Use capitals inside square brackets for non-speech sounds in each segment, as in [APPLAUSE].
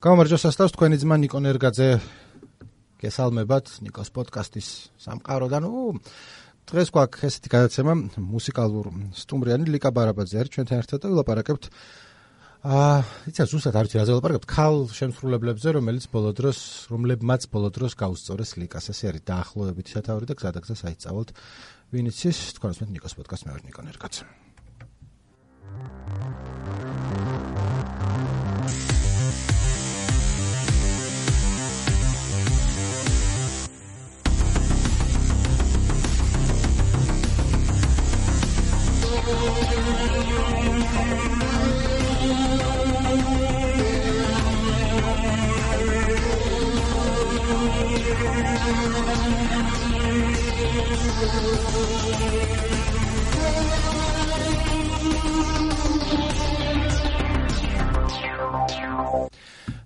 გამარჯობა სასტავს თქვენი ძმა ნიკო ნერგაძე. გესალმებათ ნიკოს პოდკასტის სამყაროდან. დღეს გვაქვს ესეთი გადაცემა. მუსიკალურ სტუმრიანი ლიკა ბარაბაძე არის ჩვენთან ერთად და ვილაპარაკებთ აა იცი ზუსტად არ ვიცი რა ვილაპარაკებთ ქალ შემსრულებლებზე რომელიც ბოლო დროს რომლებმაც ბოლო დროს გაუსწორეს ლიკას. ესე არის დაახლოებით სათავე და გზადაგზა საიცავთ ვინ იცის? თქვენს მე ნიკოს პოდკასტ მე ვარ ნიკო ნერგაძე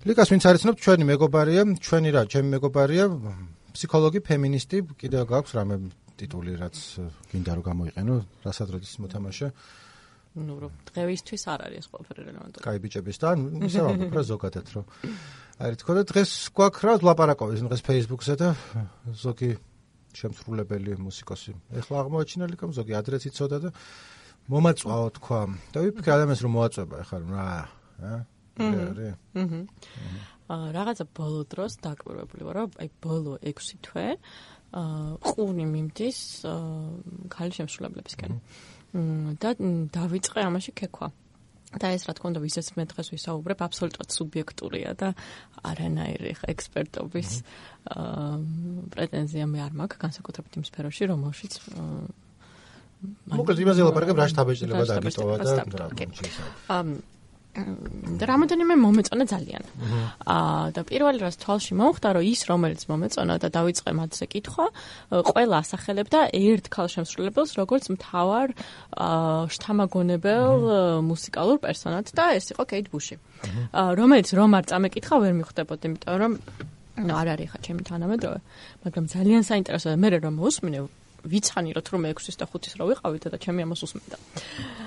ლიკას ვინც არიცნობ ჩვენი მეგობარია ჩვენი რა ჩემი მეგობარია ფსიქოლოგი ფემინისტი კიდევ გაქვს რამე ტიტული რაც გინდა რომ გამოიყენო, რასადროდის მოთამაშე. ну, რომ დღეისთვის არ არის ყველაფერი რელევანტური. კაი ბიჭების და ისე ვამბობ რა ზოგადად რომ აი თქვა და დღეს გვაქვს რა ლაპარაკობი დღეს Facebook-ზე და ზოგი შემსრულებელი მუსიკოსი ეხლა აღმოაჩინელი կամ ზოგი ადრეც იცოდა და მომაწვაო თქვა. და ვიფიქრე ადამიანს რომ მოაწובה ეხლა რა ა არის აჰა რაღაცა ბოლო დროს დაკმირებული ვარ, აი ბოლო 6 თვე აა ყუნი მიმდის ქალი შემსრულებლებისკენ. და დავიწყე ამაში ქექვა. და ეს რა თქმა უნდა ვისაც მე დღეს ვისაუბრებ აბსოლუტურად სუბიექტურია და არანაირი ექსპერტობის აა პრეტენზია მე არ მაქვს განსაკუთრებით იმ სფეროში რომელშიც მოკლედ იმაზე ლაპარაკებ რა შთაბეჭდილება დაგიტოვა და რა აა და რამოდენიმე მომეწონა ძალიან. აა და პირველი რას თვალში მომხდა, რომ ის რომელიც მომეწონა და დავიწყე მათზე კითხვა, ყველა ასახელებდა ერთ ქალშემსრულებელს, როგორც მთავარ აა შთამაგონებელ მუსიკალურ პერსონაჟს და ეს იყო კეით ბუში. აა რომელიც რომ არ წამეკითხა, ვერ მიხვდებოდა, იმიტომ რომ ნუ არ არის ხა ჩემი თანამედროვე, მაგრამ ძალიან საინტერესოა მე რომ მოსმინე ვიცხანილოთ რომ 6-ის და 5-ის რო ვიყავით და ჩემი ამას უსმენდა.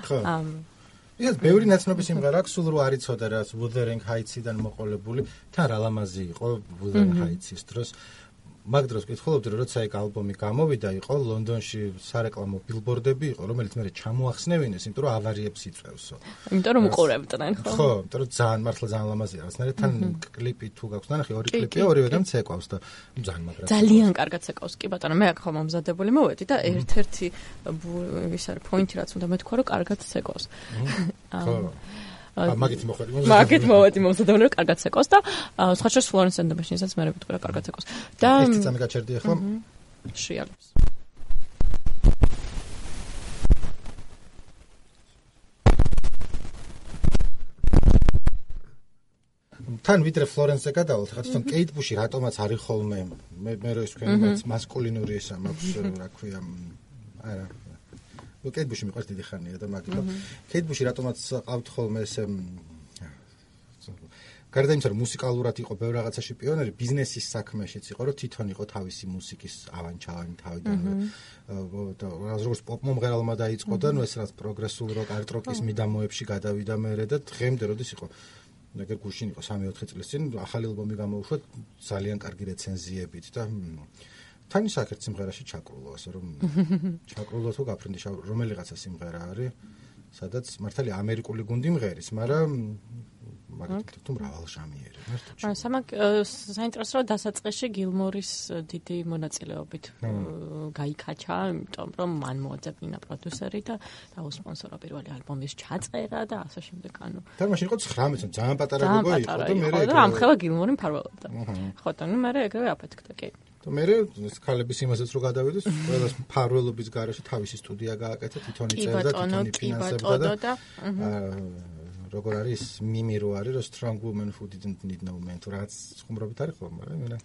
ხო. აა ეს ბევრი ნაცნობი სიმღერა აქვს, სულ რო არიცოდა რა, Wuthering Heights-იდან მოყოლებული, თან რა ლამაზი იყო Wuthering Heights-ის დროს. მაგ დროს კითხულობდი, რომ როცა ეგ ალბომი გამოვიდა, იყო ლონდონში სარეკლამო ბილბორდები იყო, რომელიც მე ჩამოახსნევინეს, იმიტომ რომ ავარიებს იწევსო. იმიტომ რომ უყურებდნენ, ხო? ხო, იმიტომ რომ ძალიან მართლა ძალიან ლამაზია, რაღაცნაირად თან კლიპი თუ გაქვს, ნახე ორი კლიპი, ორივე და მცეკვავს და ძალიან მაგრა. ძალიან კარგად ცეკავს, კი ბატონო, მე აქ ხომ მომზადებული მოვედი და ერთ-ერთი ის არის პოინტი, რაც უნდა მეთქვა, რომ კარგად ცეკავს. [LAUGHS] ხო. მაგით მოხდი მაგით მოვედი მომზადებული რომ კარგად ცეკოს და სხვა შორს ფლორენს ენდ მაშინსაც მე ვიტყვი რა კარგად ცეკოს. და ერთი წამი გაჩერდი ახლა. შიალებს. თან ვიდრე ფლორენსზე გადავალთ ხა თვითონ კეით ბუში რატომაც არის ხოლმე მე მე რო ის თქვენ მასკულინური ესა მაქვს რა ქვია არა ნუ კეიტბუში მიყვარს დიდი ხანია და მაგით კეიტბუში რატომაც ყავთ ხოლმე ეს გარდა იმისა რომ მუსიკალურად იყო ბევრ რაღაცაში პიონერი ბიზნესის საქმეშიც იყო რომ თვითონ იყო თავისი მუსიკის ავანჩალანი თავიდან და როგორც პოპ მომღერალმა დაიწყო და ნუ ეს რაც პროგრესულ როკ არტ როკის მიდამოებში გადავიდა მერე და დღემდე როდის იყო? ნაგერ გუშინ იყო 3-4 წლის წინ ახალი ალბომი გამოუშვა ძალიან კარგი რეცენზიებით და თან ის აქეთ სიმღერაში ჩაკრულო, ასე რომ [LAUGHS] ჩაკრულო თუ გაფრინდი რომელიღაცა სიმღერა არის, სადაც მართალი ამერიკული გუნდი მღერის, მაგრამ მაგით თუ მრავალჟამიერი მართლა. აა სამაკ საინტერესოა დასაწყისში გილმორის დიდი მონაწილეობით გაიქაჩა, იმიტომ რომ მან მოაძებნა პროდიუსერი და დაუსპონსორა პირველი ალბომის ჩაწერა და ასე შემდეგ, ანუ. და მაშინ იყო 19, ძალიან პატარა გოგო იყო და მე რა. და ამხელა გილმორი მფარველობდა. ხო და ნუ მე ეგრევე აფეთქდა კი. და მე ეს ქალების იმასაც რო გადავიდეს, ყველას ფარველობის garaში თავისი სტუდია გააკეთა, თვითონი წერდა და თვითონი ფინანსებდა და როგორ არის მიმი რო არის, რო strong woman who didn't need no man, რაც ხუმრობით არის ხოლმე, მაგრამ მე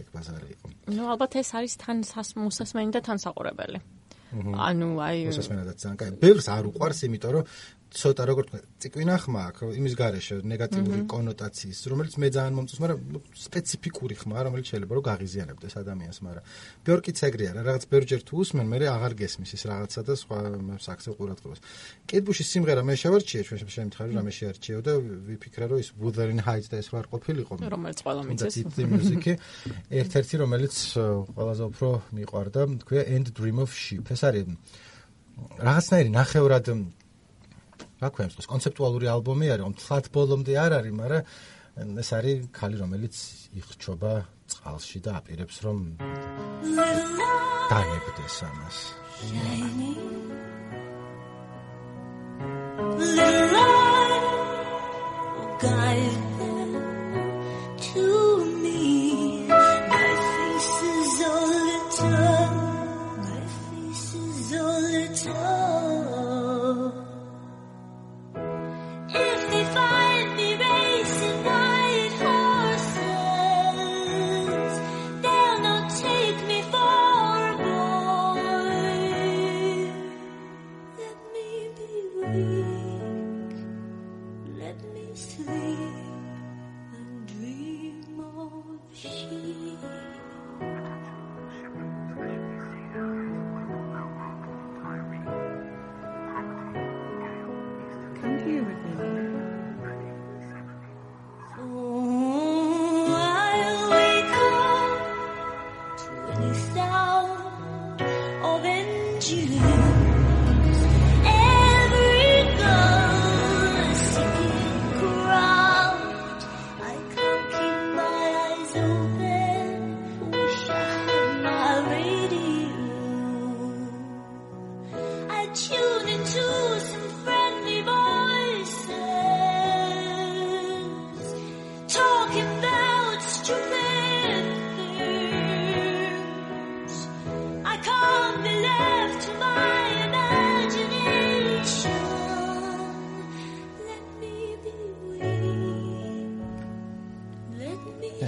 ეგ ბაზარი იყო. ნუ ალბათ ეს არის თან მოსასმენი და თან საყურებელი. ანუ აი მოსასმენადაც ძალიან კაი. ბევრს არ უყვარს, იმიტომ რომ ცოტა როგორ თქვა, ციკვინა ხმა აქვს იმის გარეშე ნეგატიური კონოტაციის, რომელიც მე ძალიან მომწონს, მაგრამ სპეციფიკური ხმა, რომელიც შეიძლება რომ გაღიზიანებდეს ადამიანს, მაგრამ ბიორკიც ეგრე არა, რაღაც ბერჯერ თუ usmen, მე აღარ გესმის ის რაღაცა და სხვა საქსე ყურადღებას. კედბუშის სიმღერა მე შევარჩიე, ჩვენ შემთხვევაში რამე შეარჩიო და ვიფიქრე რომ ის Wuthering Heights და ეს რა არ ყოფილიყო. რომელიც ყველა მიცეს. და მუსიკი ერთ-ერთი რომელიც ყველაზე უფრო მიყვარდა, თქვია End Dream of Sheep. ეს არის რაღაცნაირი ნახევრად რა ქვია ეს კონცეპტუალური ალბომი არის, მთლად ბოლომდე არ არის, მაგრამ ეს არის ქალი, რომელიც იხჩობა წყალში და აპირებს რომ დაებდეს ამას. Little guide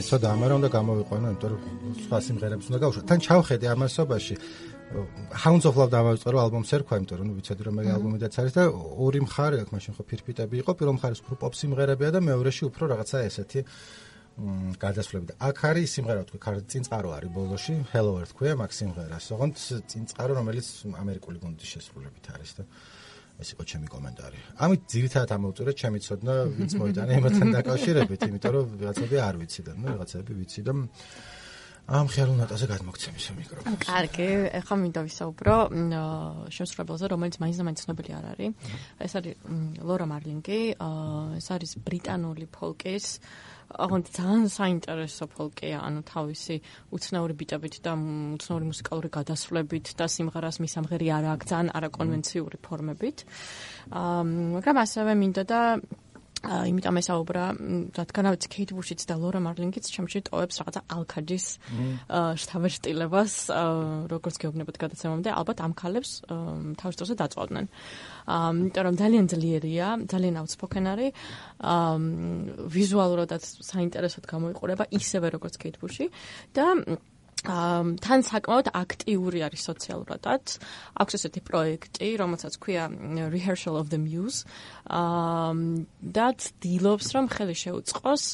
ცოტა ამარა უნდა გამოვიყვანო, იმიტომ რომ სხვა სიმღერებს უნდა გავუშვა. თან ჩავხედე ამასობაში Hounds of Love დავაწყერო ალბომს ერქვა, იმიტომ რომ ვიცოდი რომ მე ალბომიდაც არის და ორი მხარე აქვს, მაშინ ხო ფირფიტები იყო, პირველ მხარეს უფრო პოპ სიმღერებია და მეორეში უფრო რაღაცა ესეთი მ გადასვლები და აქ არის სიმღერა თქვი, წინწყარო არის ბოლოში, Hello Earth ქვია მაგ სიმღერას. ოღონდ წინწყარო რომელიც ამერიკული გუნდის შესრულებით არის და ეს იყო ჩემი კომენტარი. ამით ძირითადად ამოვწერე ჩემი ცოდნა, ვინც მოიტანა იმასთან დაკავშირებით, იმიტომ რომ რაღაცები არ ვიცი და ნუ რაღაცები ვიცი და ამ ხერულ ნოტაზე გადმოგცემი შე მიკროფონს. კარგი, ეხლა მინდა ვისაუბრო შემსრულებელზე, რომელიც მაინც და მაინც ცნობილი არ არის. ეს არის ლორა მარლინგი, ეს არის ბრიტანული ფოლკის აღონდ ძალიან საინტერესო ფოლკია, ანუ თავისი უცნაური ბიტებით და უცნაური მუსიკალური გადასვლებით და სიმღერას მისამღერი არ აქვს, ძალიან არაკონვენციური ფორმებით. აა მაგრამ ასევე მინდა და იმიტომ ესაუბრა, რადგან ავიც კეით ბუშიც და ლორა მარლინგიც ჩემში ტოვებს რაღაცა ალქაჯის აა შთაბეჭდილებას, როგორც გეუბნებოდ გადაცემამდე, ალბათ ამ ქალებს თავის დროზე დაწვავდნენ. აა იმიტომ რომ ძალიან ძლიერია, ძალიან outspoken არის. აა ვიზუალურადაც საინტერესოდ გამოიყურება ისევე როგორც კეით ბუში და თან საკმაოდ აქტიური არის სოციალურადაც. აქვს ესეთი პროექტი, რომელსაც ქვია Rehearsal of the Muse. აა და ცდილობს რომ ხელი შეუწყოს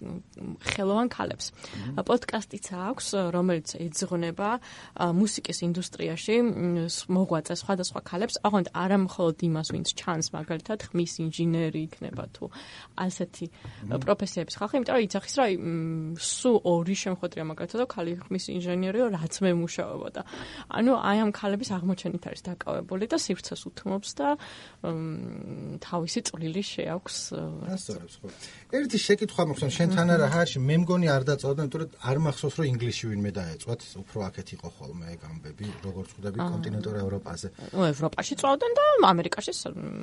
ხელოვან ქალებს. პოდკასტიც აქვს, რომელიც ეძღვნება მუსიკის ინდუსტრიაში მოღვაწე სხვადასხვა ქალებს, აღონდ არა მხოლოდ იმას, ვინც ჩანს, მაგალითად, ხმის ინჟინერი იქნება თუ ასეთი პროფესიების ხალხი, იმიტომ რომ იცახის, რომ სუ ორი შემოხვედრია მაგალითად, ქალი ხმის ინჟინერიო, რაც მე მუშაობოდა. ანუ აი ამ ქალების აღმოჩენით არის დაკავებული და სივრცეს უთმობს და თავისი წვლილი შეაქვს. ასწორებს ხო. ერთი შეკითხვა მოხსენ შენთან არა ჰაში მე მგონი არ დაწოდე იმიტომ რომ არ მახსოვს რომ ინგლისში ვინმე დაეწვათ. უფრო აქეთ იყო ხოლმე გამბები როგორც ხვდები კონტინენტურ ევროპაზე. ო ევროპაში წვავდნენ და ამერიკაში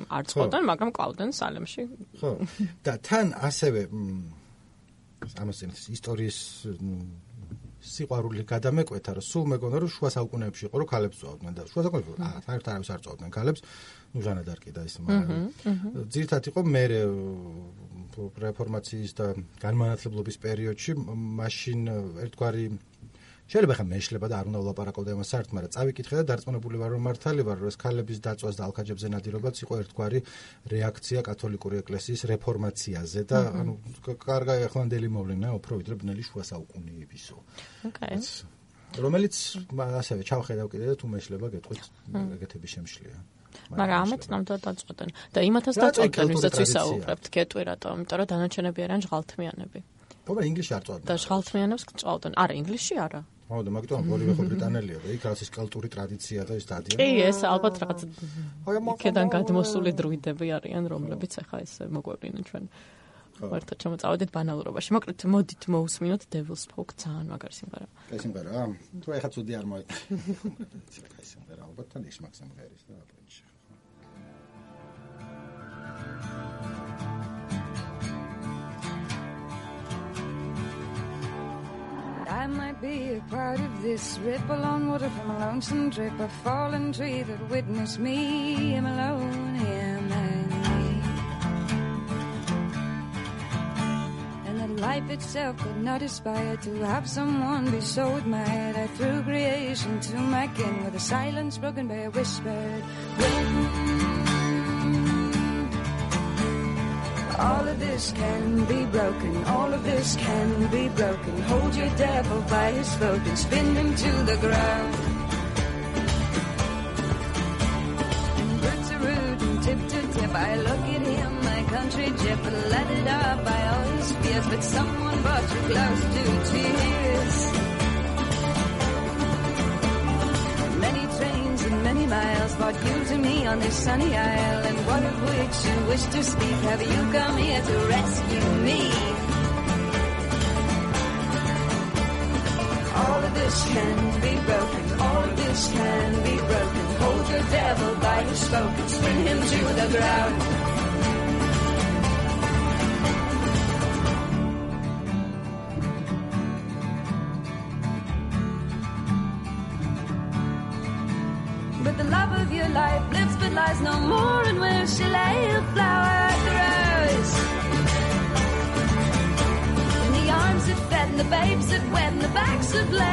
არ წვავდნენ მაგრამ ყავდნენ სალემში. ხო. და თან ასევე ამას ისტორიის სიყვარული გადამეკვეთა რომ სულ მეგონა რომ შუა საუკუნეებში იყო რომ ქალებს წვავდნენ და შუა საუკუნეებში საერთოდ არავის არ წვავდნენ ქალებს. ნუ ჟანა დარკი და ის მაგრამ ძირთად იყო მე რეფორმაციის და განმანათლებლობის პერიოდში მაშინ ერთგვარი შეიძლება ხა მეშლება და არ უნდა ვლაპარაკო და იმას საერთოდ, მაგრამ წავიკითხე და დარწმუნებული ვარ რომ მართალი ვარ, რომ ეს ქალების დაწვას და ალქაჯებზე ნადირობაც იყო ერთგვარი რეაქცია კათოლიკური ეკლესიის რეფორმაციაზე და ანუ კარგა ახლანდელი მოვლენა, უფრო ვიდრე ბნელი შუა საუკუნეებისო. ოკეი. რომელიც ასევე ჩავხედავ კიდე და თუ მეშლება გეტყვით ეგეთები შემშლია. მაგრამ ამათ ნამდვილად დაწყვეტენ და იმათაც დაწყვეტენ ვისაც ვისაუბრებთ გეტყვი რატომ? იმიტომ რომ დანარჩენები არიან ჟღალთმიანები. თუმცა ინგლისში არ წავდნენ. და ჟღალთმიანებს წავდნენ. არა, ინგლისში არა. ხო, და მაგიტომ ორივე ხო ბრიტანელია და იქ რაღაც ის კულტურის ტრადიცია და ის დადიან. კი, ეს ალბათ რაღაც იქიდან გადმოსული დროიდები არიან, რომლებიც ახლა ეს მოგვევლინენ ჩვენ. ვართ ჩამოწავდით ბანალურობაში. მოკლედ მოდით მოусმინოთ Devil's Spoke ძალიან მაგარი სიმღერა. კაი სიმღერა? თუ ეხა ცუდი არ მოეწ. [LAUGHS] კაი სიმღერა, ალბათ თან ის მაგ სიმღერის და აპრინჩი. I might be a part of this ripple on water from a lonesome drip, a fallen tree that witnessed me. I'm alone, life itself could not aspire to have someone be so admired. I threw creation to my kin with a silence broken by a whispered wind. All of this can be broken, all of this can be broken. Hold your devil by his throat and spin him to the ground. And roots are root and tip to tip. I look at country jip, let it up by all his fears. But someone brought you close to tears. Many trains and many miles brought you to me on this sunny isle. And what of which you wish to speak? Have you come here to rescue me? All of this can be broken, all of this can be broken. Hold your devil by his throat and spin him to the ground.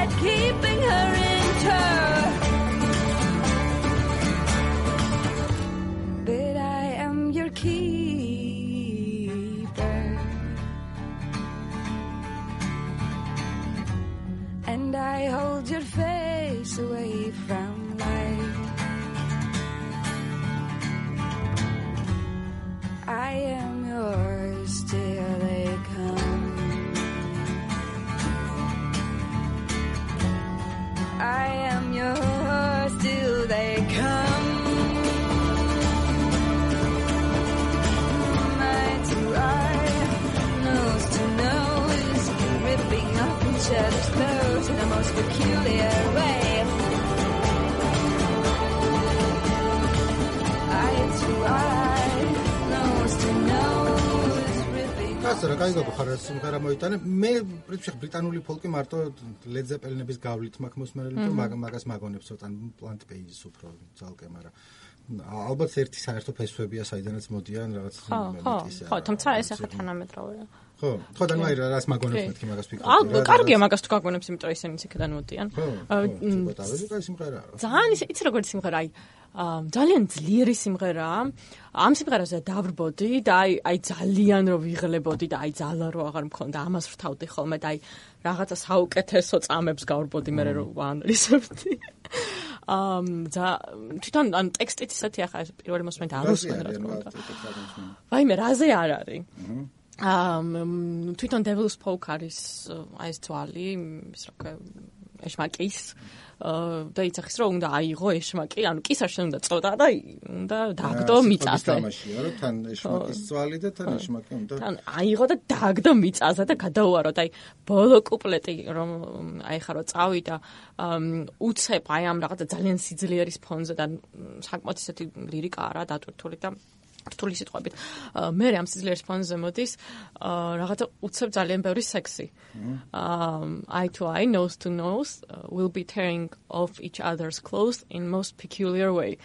keep it. ხალხს უნდა რა მოიტანე. მე პრინციპში ბრიტანული ფოლკი მარტო ლედზეპელინების გავლით მაქვს მოსმენელი, რომ მაგას მაგონებს ცოტა პლანტ ბეიზს უფრო ძალკე, მაგრამ ალბათ ერთი საერთო ფესვებია, საიდანაც მოდიან რაღაც მომენტის. ხო, ხო, თუმცა ეს ახლა თანამედროვეა. ხო, ხო და ნაირ რას მაგონებს მეთქი მაგას ფიქრობ. აა, კარგია მაგას თუ გაგონებს, იმიტომ რომ ისინიც იქიდან მოდიან. ხო, ხო, ცოტა, ეს სიმღერაა. ძალიან იცი როგორი სიმღერაა. აი ძალიან ძლიერი სიმღერაა. ამ სიმღერაზე დავრბოდი და აი აი ძალიან რო ვიღლებოდი და აი ძალა რო აღარ მქონდა ამას ვრთავდი ხოლმე და აი რაღაცა საუკეთესო წამებს გავრბოდი მე რო ვანალიზებდი. ამ და თვითონ ან ტექსტიც ისეთი ახლა პირველი მოსმენით არ უსმენ რა თქმა უნდა. ვაიმე რაზე არ არის? ამ თვითონ Devil's Spoke არის აი ეს თვალი, ის რა ქვია ეშმაკის და იცახის რომ უნდა აიღო ეშმაკი, ანუ კისარ შენ უნდა წოდა და უნდა დააგდო მიწაზე. თამაშია რომ თან ეშმაკის ძვალი და თან ეშმაკი უნდა. თან აიღო და დააგდო მიწაზე და გადაუარო და აი ბოლო კუპლეტი რომ აი ხარო წავიდა უცებ აი ამ რაღაცა ძალიან სიძლიერის ფონზე და საკმაოდ ისეთი ლირიკა არა დატვირთული და რთული სიტყვებით. მე ამ სიძლიერის ფონზე მოდის რაღაცა უცებ ძალიან ბევრი სექსი. Um eye to eye, nose to nose, uh, will be tearing off each other's clothes in most peculiar way.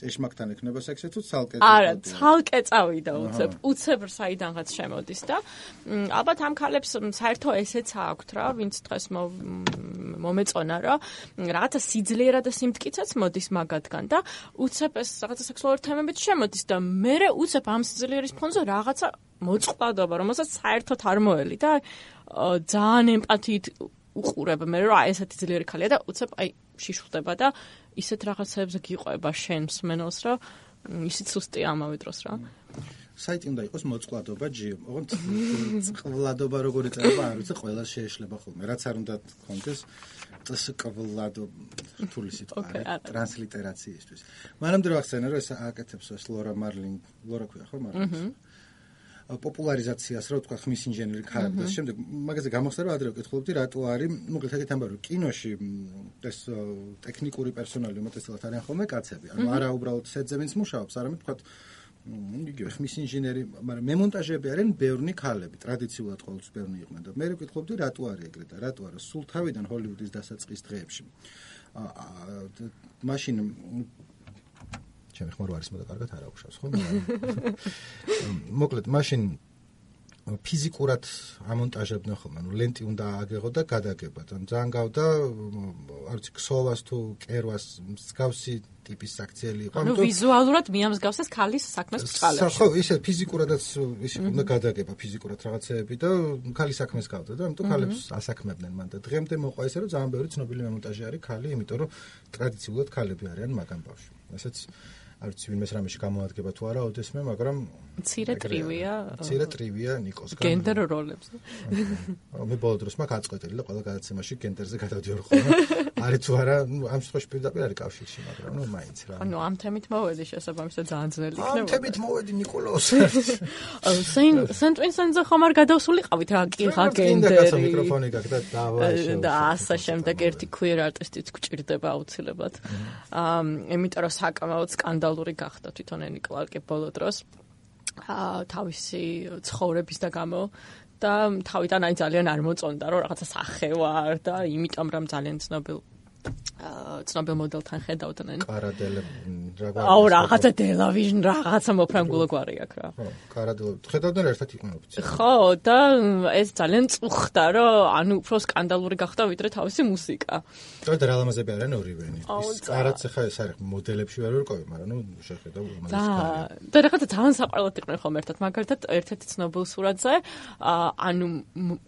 ეშმაკთან ექნება სექსი თუ ცალკე? არა, ცალკე წავიდა უცებ, უცებ საიდანღაც შემოდის და ალბათ ამ ქალებს საერთო ესეც აქვთ რა, ვინც დღეს მომეწონა რა, რაღაცა სიძლიერა და სიმტკიცეც მოდის მაგათგან და უცებ ეს რაღაცა სექსუალური თემებით შემოდის და მე უცებ ამ სძლიერის ფონზე რაღაცა მოწყვლადობა, რომელსაც საერთოდ არ მოელი და ძალიან ემპათიით უყურებ მე რა ესეთი ძლიერი ხალია და უცებ აი შიშვდება და ისეთ რაღაცებს გიყვება შენს მენელს რა ისიც სუსტი ამავე დროს რა. საიტი უნდა იყოს მოწყვლადობა ჯიო ოღონდ წყვლადობა როგორი წერება არ ვიცი ყველა შეეშლება ხოლმე. რაც არ უნდა კონდეს წკვლადო რთული სიტყვა ტრანსლიტერაციისთვის. მანამდე რა ხსენა რომ ეს აკეთებს ეს ლორა მარლინ ლორა ქვია ხო მარლინ პოპულარიზაციას რა ვთქვა ხმის ინჟინერი ქალები და შემდეგ მაგაზე გამოხსნა ადრე ვკითხულობდი რატო არის მოკლედ ეგეთ ამბავი კინოში ეს ტექნიკური პერსონალი უმეტესად არიან ხოლმე კაცები. ანუ არა უბრალოდ სეტზე ვინც მუშაობს არამედ ვთქვა იგივე ხმის ინჟინერი მაგრამ მემონტაჟები არიან ბევრნი ქალები ტრადიციულად ყოველთვის ბევრნი იყვნენ და მე ვკითხულობდი რატო არის ეგრე და რატო არა სულ თავიდან ჰოლივუდის დასაწყის დღეებში? აა მაშინ ჩემი ხმარო არის მოდა კარგად არ აუშავს ხო? [LAUGHS] მოკლედ მაშინ ფიზიკურად ამონტაჟებდნენ ხოლმე ნუ ლენტი უნდა აგეღო და გადაგებათ ან ძალიან გავდა არ ვიცი ქსოვას თუ კერვას მსგავსი ტიპის საქციელი იყო ანუ ვიზუალურად მიამსგავსეს ქალის საქმეს ბჭყალებში ხო ისე ფიზიკურადაც ის უნდა გადაგება ფიზიკურად რაღაცეები და ქალის საქმეს გავდა და ამიტომ ქალებს ასაქმებდნენ მან და დღემდე მოყვა ისე რომ ძალიან ბევრი ცნობილი მომონტაჟე არის ქალი იმიტომ რომ ტრადიციულად ქალები არიან მაგამ ბავშვი. ესეც არ ვიცი ვინმეს რამეში გამოადგება თუ არა ოდესმე, მაგრამ ცირე ტრივია. ცირე ტრივია ნიკოსგან. გენდერ როლებს. მე ბოლო დროს მაგ აწყვეტილი და ყველა გადაცემაში გენდერზე გადავდიოდი ხოლმე. [LAUGHS] არის თუ არა, ну ამ შემთხვევაში პირდაპირ არის კავშირში, მაგრამ ну მაინც რა. ანუ ამ თემით მოვედი შესაბამისად ძალიან ძნელი იქნება. ამ თემით მოვედი ნიკოლაოს. [LAUGHS] სენ [LAUGHS] სენ ტვინსენზე ხომ არ გადავსულიყავით რა კი ლეგენდერი. მიკროფონი გაგდა დავა და ასე შემდეგ ერთი queer არტისტიც გჭირდება აუცილებლად. აა იმიტომ რომ საკმაოდ სკანდალური გახდა თვითონ ენი კლარკი ბოლო დროს. აა თავისი ცხოვრების და გამო აა და თავიდან აი ძალიან არ მოწონდა რომ რაღაცა სახე ვარ და იმიტომ რომ ძალიან ცნობილ ცნობილ მოდელთან ხედავდნენ. კარადელე რაღაცა. აუ რაღაცა დელავიჟნ რაღაცა მოფრანგულო გვარი აქვს რა. ხო, კარადელე. ხედავდნენ ერთად იყვნენ ოფიცერი. ხო, და ეს ძალიან წუხდა, რომ ანუ უფრო სკანდალური გახდა ვიდრე თავისი მუსიკა. და დრალამაზები არიან ორივენი. ის კარადს ხა ეს არის მოდელებში ვერ ვერკოვი, მაგრამ ნუ შეხედავ უმალეს. და და რაღაცა ძალიან საყვარლად იყვნენ ხოლმე ერთად, მაგალითად ერთ-ერთი ცნობილ სურათზე, ანუ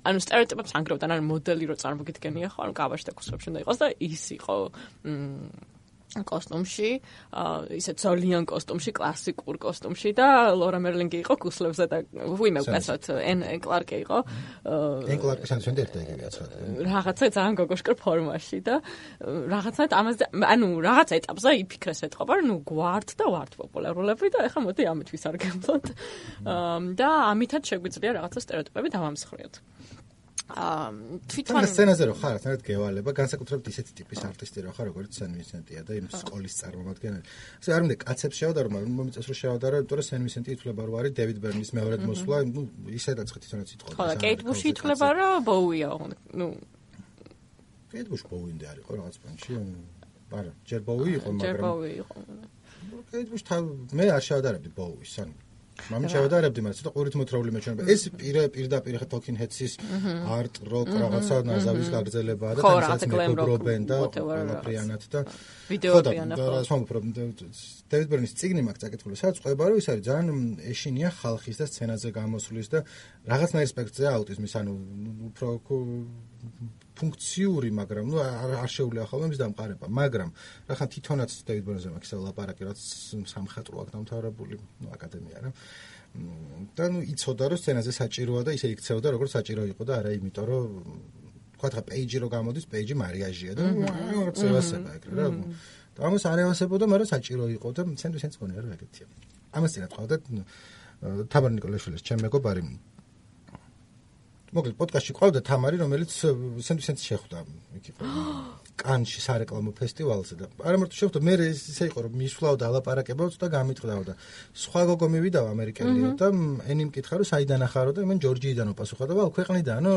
ანუ სტერეოტიპებს ანგრევდნენ, ანუ მოდელი რო წარმოგიდგენია ხო, ანუ კავაში და კუსრებში უნდა იყოს და ის ის იყო კოსტუმში, ისე ძალიან კოსტუმში, კლასიკურ კოსტუმში და ლორა მერლინგი იყო კუსლებზე და ვიმე უკაცოთ ენ კლარკი იყო. ენ კლარკი სანცენ ერთად იგივე აცხადე. რაღაცა ძალიან გოგოშკრ ფორმაში და რაღაცა ამაზე ანუ რაღაცა ეტაპზე იფიქრეს ეთყობა, რომ ნუ გვართ და ვართ პოპულარულები და ეხლა მოდი ამით ვისარგებლოთ. და ამითაც შეგვიძლია რაღაცა სტერეოტიპები დავამსხვრიოთ. აა თვითონ სცენაზე რო ხარ, თუნდაც გევალება, განსაკუთრებით ისეთი ტიპის არტისტი რო ხარ, როგორც სენ ვისენტია და იმ სკოლის წარმომადგენელი. ასე არ მინდა კაცებს შევადარო, მაგრამ მომიწევს რომ შევადარო, იმიტომ რომ სენ ვისენტი ითვლება რომ არის დევიდ ბერნის მეორედ მოსვლა, ნუ ისედაც თვითონაც იტყოდა. ხო, კეიტ ბუში ითვლება რომ ბოუია, ნუ კეიტ ბუში ბოუინდე არის ხო რაღაც პანჩი? არა, ჯერ ბოუი იყო, მაგრამ ჯერ ბოუი იყო. კეიტ ბუში თან მე არ შევადარებდი ბოუის, ანუ მამი შევედარებდი მაგრამ ცოტა ყურით მოთრეული მეჩვენება. ეს პირდაპირ ხე თოკინ ჰეცის არტ როკ რაღაცა ნაზავის გაგრძელებაა და თამაშს მეგობრობენ და პრიანად და ვიდეოები ანახავ. და რას მომფრობ დევიდ ბერნის წიგნი მაქვს წაკითხული, სადაც ყובה რომ ის არის ძალიან ეშინია ხალხის და სცენაზე გამოსulis და რაღაცნაირ სპექტზე აუტიზმის, ანუ უფრო ფუნქციური, მაგრამ ნუ არ შეუძლია ხოლმე მის დამყარება, მაგრამ რახან თვითონაც დევიდ ბერნზე მაქვს ლაპარაკი, რაც სამხატრო აქ დამთავრებული, ნუ აკადემია რა. და ნუ იცოდა რომ სცენაზე საჭიროა და ისე იქცეოდა როგორც საჭირო იყო და არა იმიტომ რომ თქვა რა პეიჯი რო გამოდის, პეიჯი მარიაჟია და რაღაც ევასება ეგრე რა. და ამას არ ევასებოდა, მაგრამ საჭირო იყო და ცენტრის ენწონია რა ეგეთია. ამას წინათ ყავდა თაბარ ნიკოლაშვილის ჩემ მეგობარი მოკლედ პოდკასტში ყავდა თამარი, რომელიც სენტ-ვინსენტს შეხვდა. იქ იყო. [GASPS] კანში სარეკლამო ფესტივალზე და არა მარტო შეხვდა, მე ისე იყო რომ მისვლაო და ალაპარაკებაო და გამიტყდაო და სხვა გოგო მივიდაო ამერიკელიო და ენი მკითხა რომ საიდან ახარო და მე ჯორჯიიდანო პასუხა და ვალ ქვეყნიდანო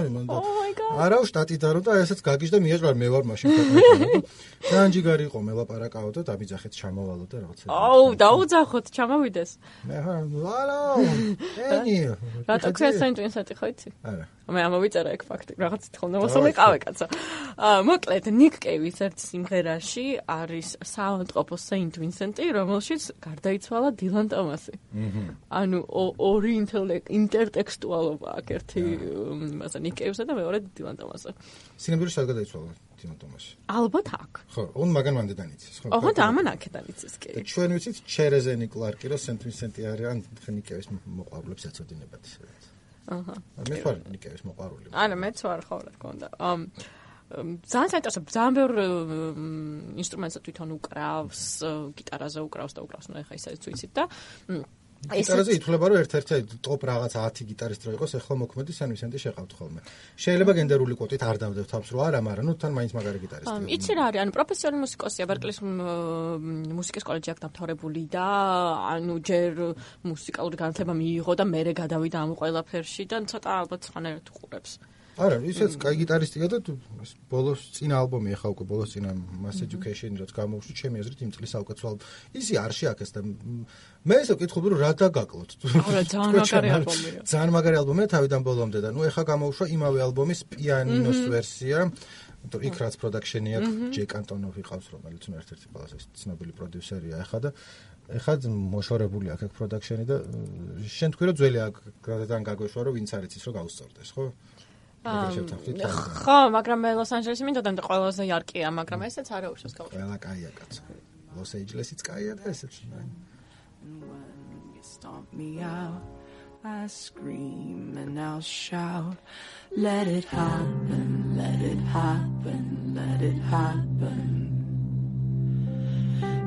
არა შტატიდანო და ესეც გაგიჟდა მიეჭვარ მე ვარ მაშინ ქვეყნიდან. განჯიგარი იყო მე ლაპარაკაო და დამიძახეთ ჩამოვალო და რაღაცა აუ დაუძახოთ ჩამოვიდეს. მე ხარ ვალო ენი [LAUGHS] რატო ქცეს სენტვინსეტი ხო იცი? არა მე ამოვიწერა ეგ ფაქტი რაღაც თქონდა მოსულიყავე კაცო აა მოკლედ ნიკ კეივის ერთ სიმღერაში არის საავადმყოფო სეინტ ვინსენტი რომელშიც გარდაიცვალა დილან ტომასი ანუ ორი ინტერტექსტუალობა აქ ერთი მასა ნიკ კეივსა და მეორე დილან ტომასი სინამდვილეში სად გარდაიცვალა დილან ტომასი ალბათ აქ. ხო ონ მაგან მანდედან იცის ხო ოღონდ ამან აქედან იცის კი და ჩვენ ვიცით ჩერეზენი კლარკი რო სენტ ვინსენტი არის ან ნიკ კეივის მოყვარულებს ეცოდინებათ ისედაც აჰა. მე ვარ ნიკევის მოყარული. არა, მეც ვარ ხო რა თქმა უნდა. ამ ძალიან საინტერესო, ძალიან ბევრ ინსტრუმენტს თვითონ უკრავს, გიტარაზე უკრავს და უკრავს, ნუ ეხა ისე ვიცით და გიტარაზე ითვლება რომ ერთ-ერთი ტოპ რაღაც 10 გიტარისტი რო იყოს, ახლა მოქმედი სან ვისენტი შეყავთ ხოლმე. შეიძლება გენდერული კვოტით არ დავდებ თავს რო არა, მაგრამ ნუ თან მაინც მაგარი გიტარისტია. იცი რა არის, ანუ პროფესიონალი მუსიკოსია, ბერკლის მუსიკის კოლეჯი აქვს დამთავრებული და ანუ ჯერ მუსიკალური განათლება მიიღო და მერე გადავიდა ამ ყველაფერში და ცოტა ალბათ სხვანაირად უყურებს. არა, ისაც კაი გიტარისტიკა და ბოლოს წინა ალბომი ეხა უკვე ბოლოს წინა Mass Education რაც გამოუშვა ჩემი აზრით იმ წლის საუკეთესო ისი არში აქეს და მე ისე ვკითხულობ რომ რა დაგაკლოთ. არა, [LAUGHS] ძალიან [LAUGHS] მაგარი ალბომია. ძალიან მაგარი ალბომია თავიდან ბოლომდე და ნუ ეხა გამოუშვა იმავე ალბომის პიანინოს ვერსია. იქ რაც პროდაქშენი აქვს ჯეი კანტონოვი ყავს რომელიც ნუ ერთ-ერთი ყველაზე ცნობილი პროდიუსერია ახლა და ეხლა მოშორებული აქვს აქ პროდაქშენი და შენ თქვი რომ ძველი აქ გადადან გაგვეშვა რომ ვინც არ იცის რომ გაუსწორდეს ხო? აა ხო, მაგრამ ლოს-ანჯელესი მინდოდა და ყველაზე იარკია, მაგრამ ესეც არა უშავს გავყიდე. ყველა კაია კაცო. ლოს-ანჯელესიც კაია და ესეც. Stomp me out. I scream and I'll shout. Let it happen, let it happen, let it happen.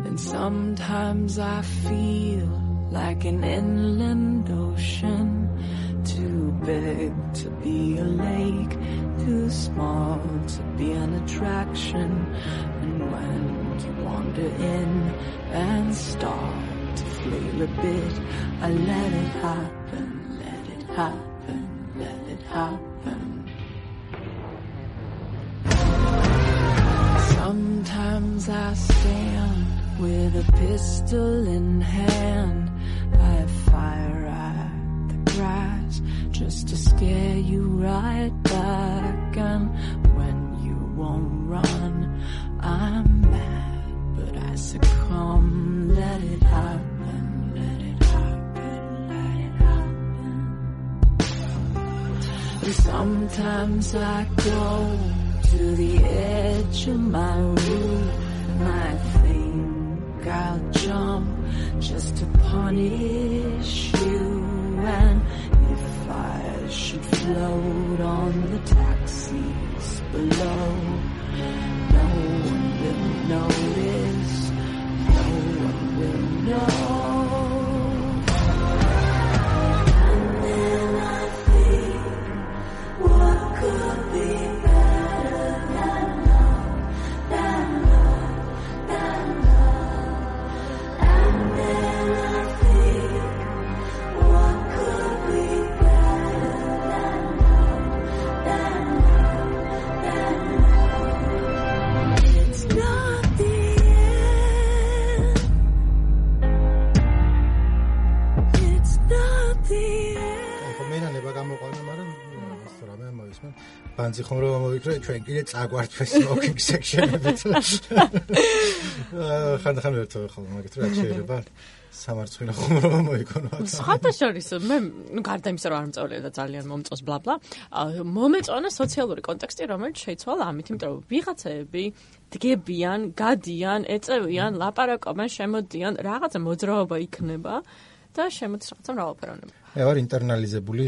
And sometimes I feel like an inland ocean. Too big to be a lake, too small to be an attraction. And when you wander in and start to flail a bit, I let it happen, let it happen, let it happen. Sometimes I stand with a pistol in hand. I fire just to scare you right back. And when you won't run, I'm mad, but I succumb. Let it happen, let it happen, let it happen. Sometimes I go to the edge of my roof and I think I'll jump just to punish you and I should float on the taxis below. No one will notice, ხომ რომ ჩვენ კიდე წაგვართ smoking section-ებით. [LAUGHS] აა ხანდახან ვერთო ხოლმე, მაგით რა შეიძლება. სამარცხვინო ხუმრობა მოიქონა. სხვათაშორის მე ნუ გარდა იმისა რომ არ მწავლია და ძალიან მომწონს ბლა ბლა, მომეწონა სოციალური კონტექსტი, რომელიც შეიცვალა ამით, იმიტომ რომ ვიღაცები დგებიან, გადიან, ეწევიან, ლაპარაკობენ, შემოდიან, რაღაცა მოძრაობა იქნება და შემოდის რაღაცა მრავალფეროვნება. მე ვარ ინტერნალიზებული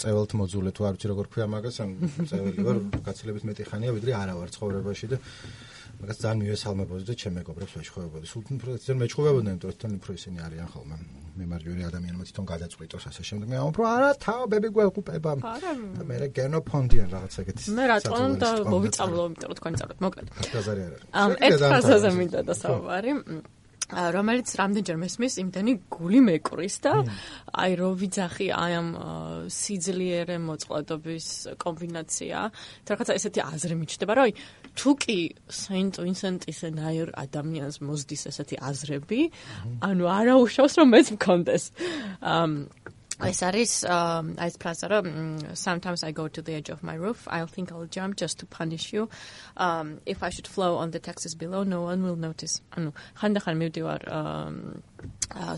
წეველთ მოძულე თუ არ ვიცი როგორ ქვია მაგას, ან წეველი ვარ გაცილებით მეტი ხანია, ვიდრე არა ვარ ცხოვრებაში და მაგას ძალიან მივესალმებოდი და ჩემ მეგობრებს ვეშხოვებოდი. სულ უფრო ძალიან მეჩხუბებოდნენ, იმიტომ რომ თან უფრო ისინი არიან ხოლმე. მე მარჯვენა ადამიანმა თვითონ გადაწყვიტოს ასე შემდეგ. მე ამბობ, არა, თავები გვეყუპება. და მე გენოფონდიან რაღაც ეგეთი. მე რატომ და მოვიწავლო, იმიტომ რომ თქვენ წავით, მოკლედ. არ არის. ერთ ფრაზაზე მინდა და საუბარი. რომელიც რამდენჯერ მესმის იმდენი გული მეკრის და აი რო ვიძახი აი ამ სიძლიერე მოწყვლადობის კომბინაცია და რაღაცა ესეთი აზრი მიჩნდება რომ აი თუ კი სენტ ვინსენტის ნაირ ადამიანს მოსდის ესეთი აზრები ანუ არა უშავს რომ მეც მქონდეს ეს არის ეს ფრაზა რომ sometimes i go to the edge of my roof i'll think i'll jump just to punish you. Um if i should flow on the taxes below no one will notice. ანუ ხანდახან მივდივარ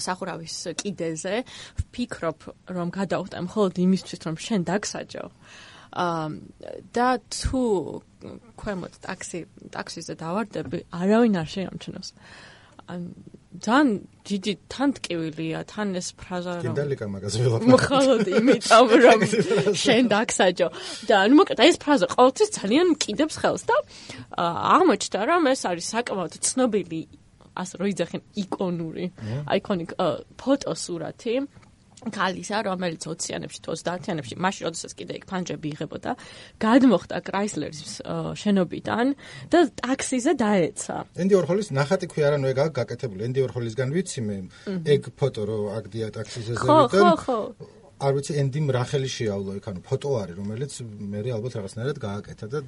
სახურავის კიდეზე ვფიქრობ რომ გადავხტე მხოლოდ იმისთვის რომ შენ დაგსაჯო. Um და თუ ქვემოთ ტაქსი ტაქსიზე დავარდები არავინ არ შეამჩნევს ან თან დიდი თან ტკივილია თან ეს ფრაზა რომ კიდალიკა მაგას ველაპარაკე მხოლოდ იმიტომ რომ შენ დაგსაჯო. და ანუ მოკლედ ეს ფრაზა ყოველთვის ძალიან მკიდებს ხელს და აღმოჩნდა რომ ეს არის საკმაოდ ცნობილი ასე რომ იძახენ იკონური აიკონიკ ფოტოსურათი კალისა, რომელიც 20-იანებში თუ 30-იანებში, მაშინ როდესაც კიდე იქ ფანჯები იღებოდა, გადმოხდა კრაისლერის შენობიდან და ტაქსიზე დაეცა. ენდი ორჰოლის ნახატი ქვია რა, ნუ ეგ გაკეთებული. ენდი ორჰოლისგან ვიცი მე, ეგ ფოტო რო აგდია ტაქსიზე ზევიდან. ხო, ხო, ხო. არ ვიცი ენდიმ რახელი შეავლო იქ, ანუ ფოტო არის, რომელიც მე ალბათ რაღაცნაირად გააკეთა და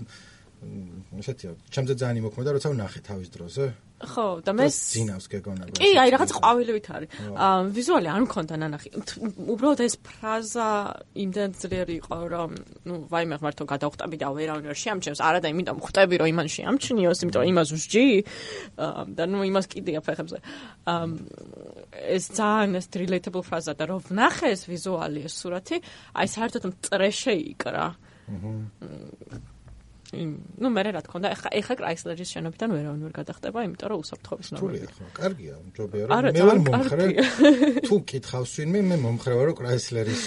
ესეთია, ჩემზე ძალიან იმოქმედა, როცა ვნახე თავის დროზე. ხო, და მე ძინავს გეგონა. კი, აი რაღაც ყვავილებით არის. აა ვიზუალი არ მქონდა ნანახი. უბრალოდ ეს ფრაზა იმდენ ძლიერი იყო, რომ ნუ ვაიმე ღმერთო გადავხტები და ვერავინ ვერ შეამჩნევს. არა და იმიტომ ხვტები, რომ იმან შეამჩნიოს, იმიტომ იმას ვსჯი. აა და ნუ იმას კიდია ფეხებზე. აა ეს ძალიან ეს relatable ფრაზა და რომ ვნახე ეს ვიზუალი, ეს სურათი, აი საერთოდ მწრე შეიკრა. აჰა. Ну მე რა თქმა უნდა ეხა ეხა კრაისლერის შენობიდან ვერავინ ვერ გადახტება იმიტომ რომ უსაფრთხოების ნორმები. ხო კარგია მჯობია რომ მე ვარ მომხრე. [LAUGHS] თუ კითხავს ვინმე მე მომხრე ვარ რომ კრაისლერის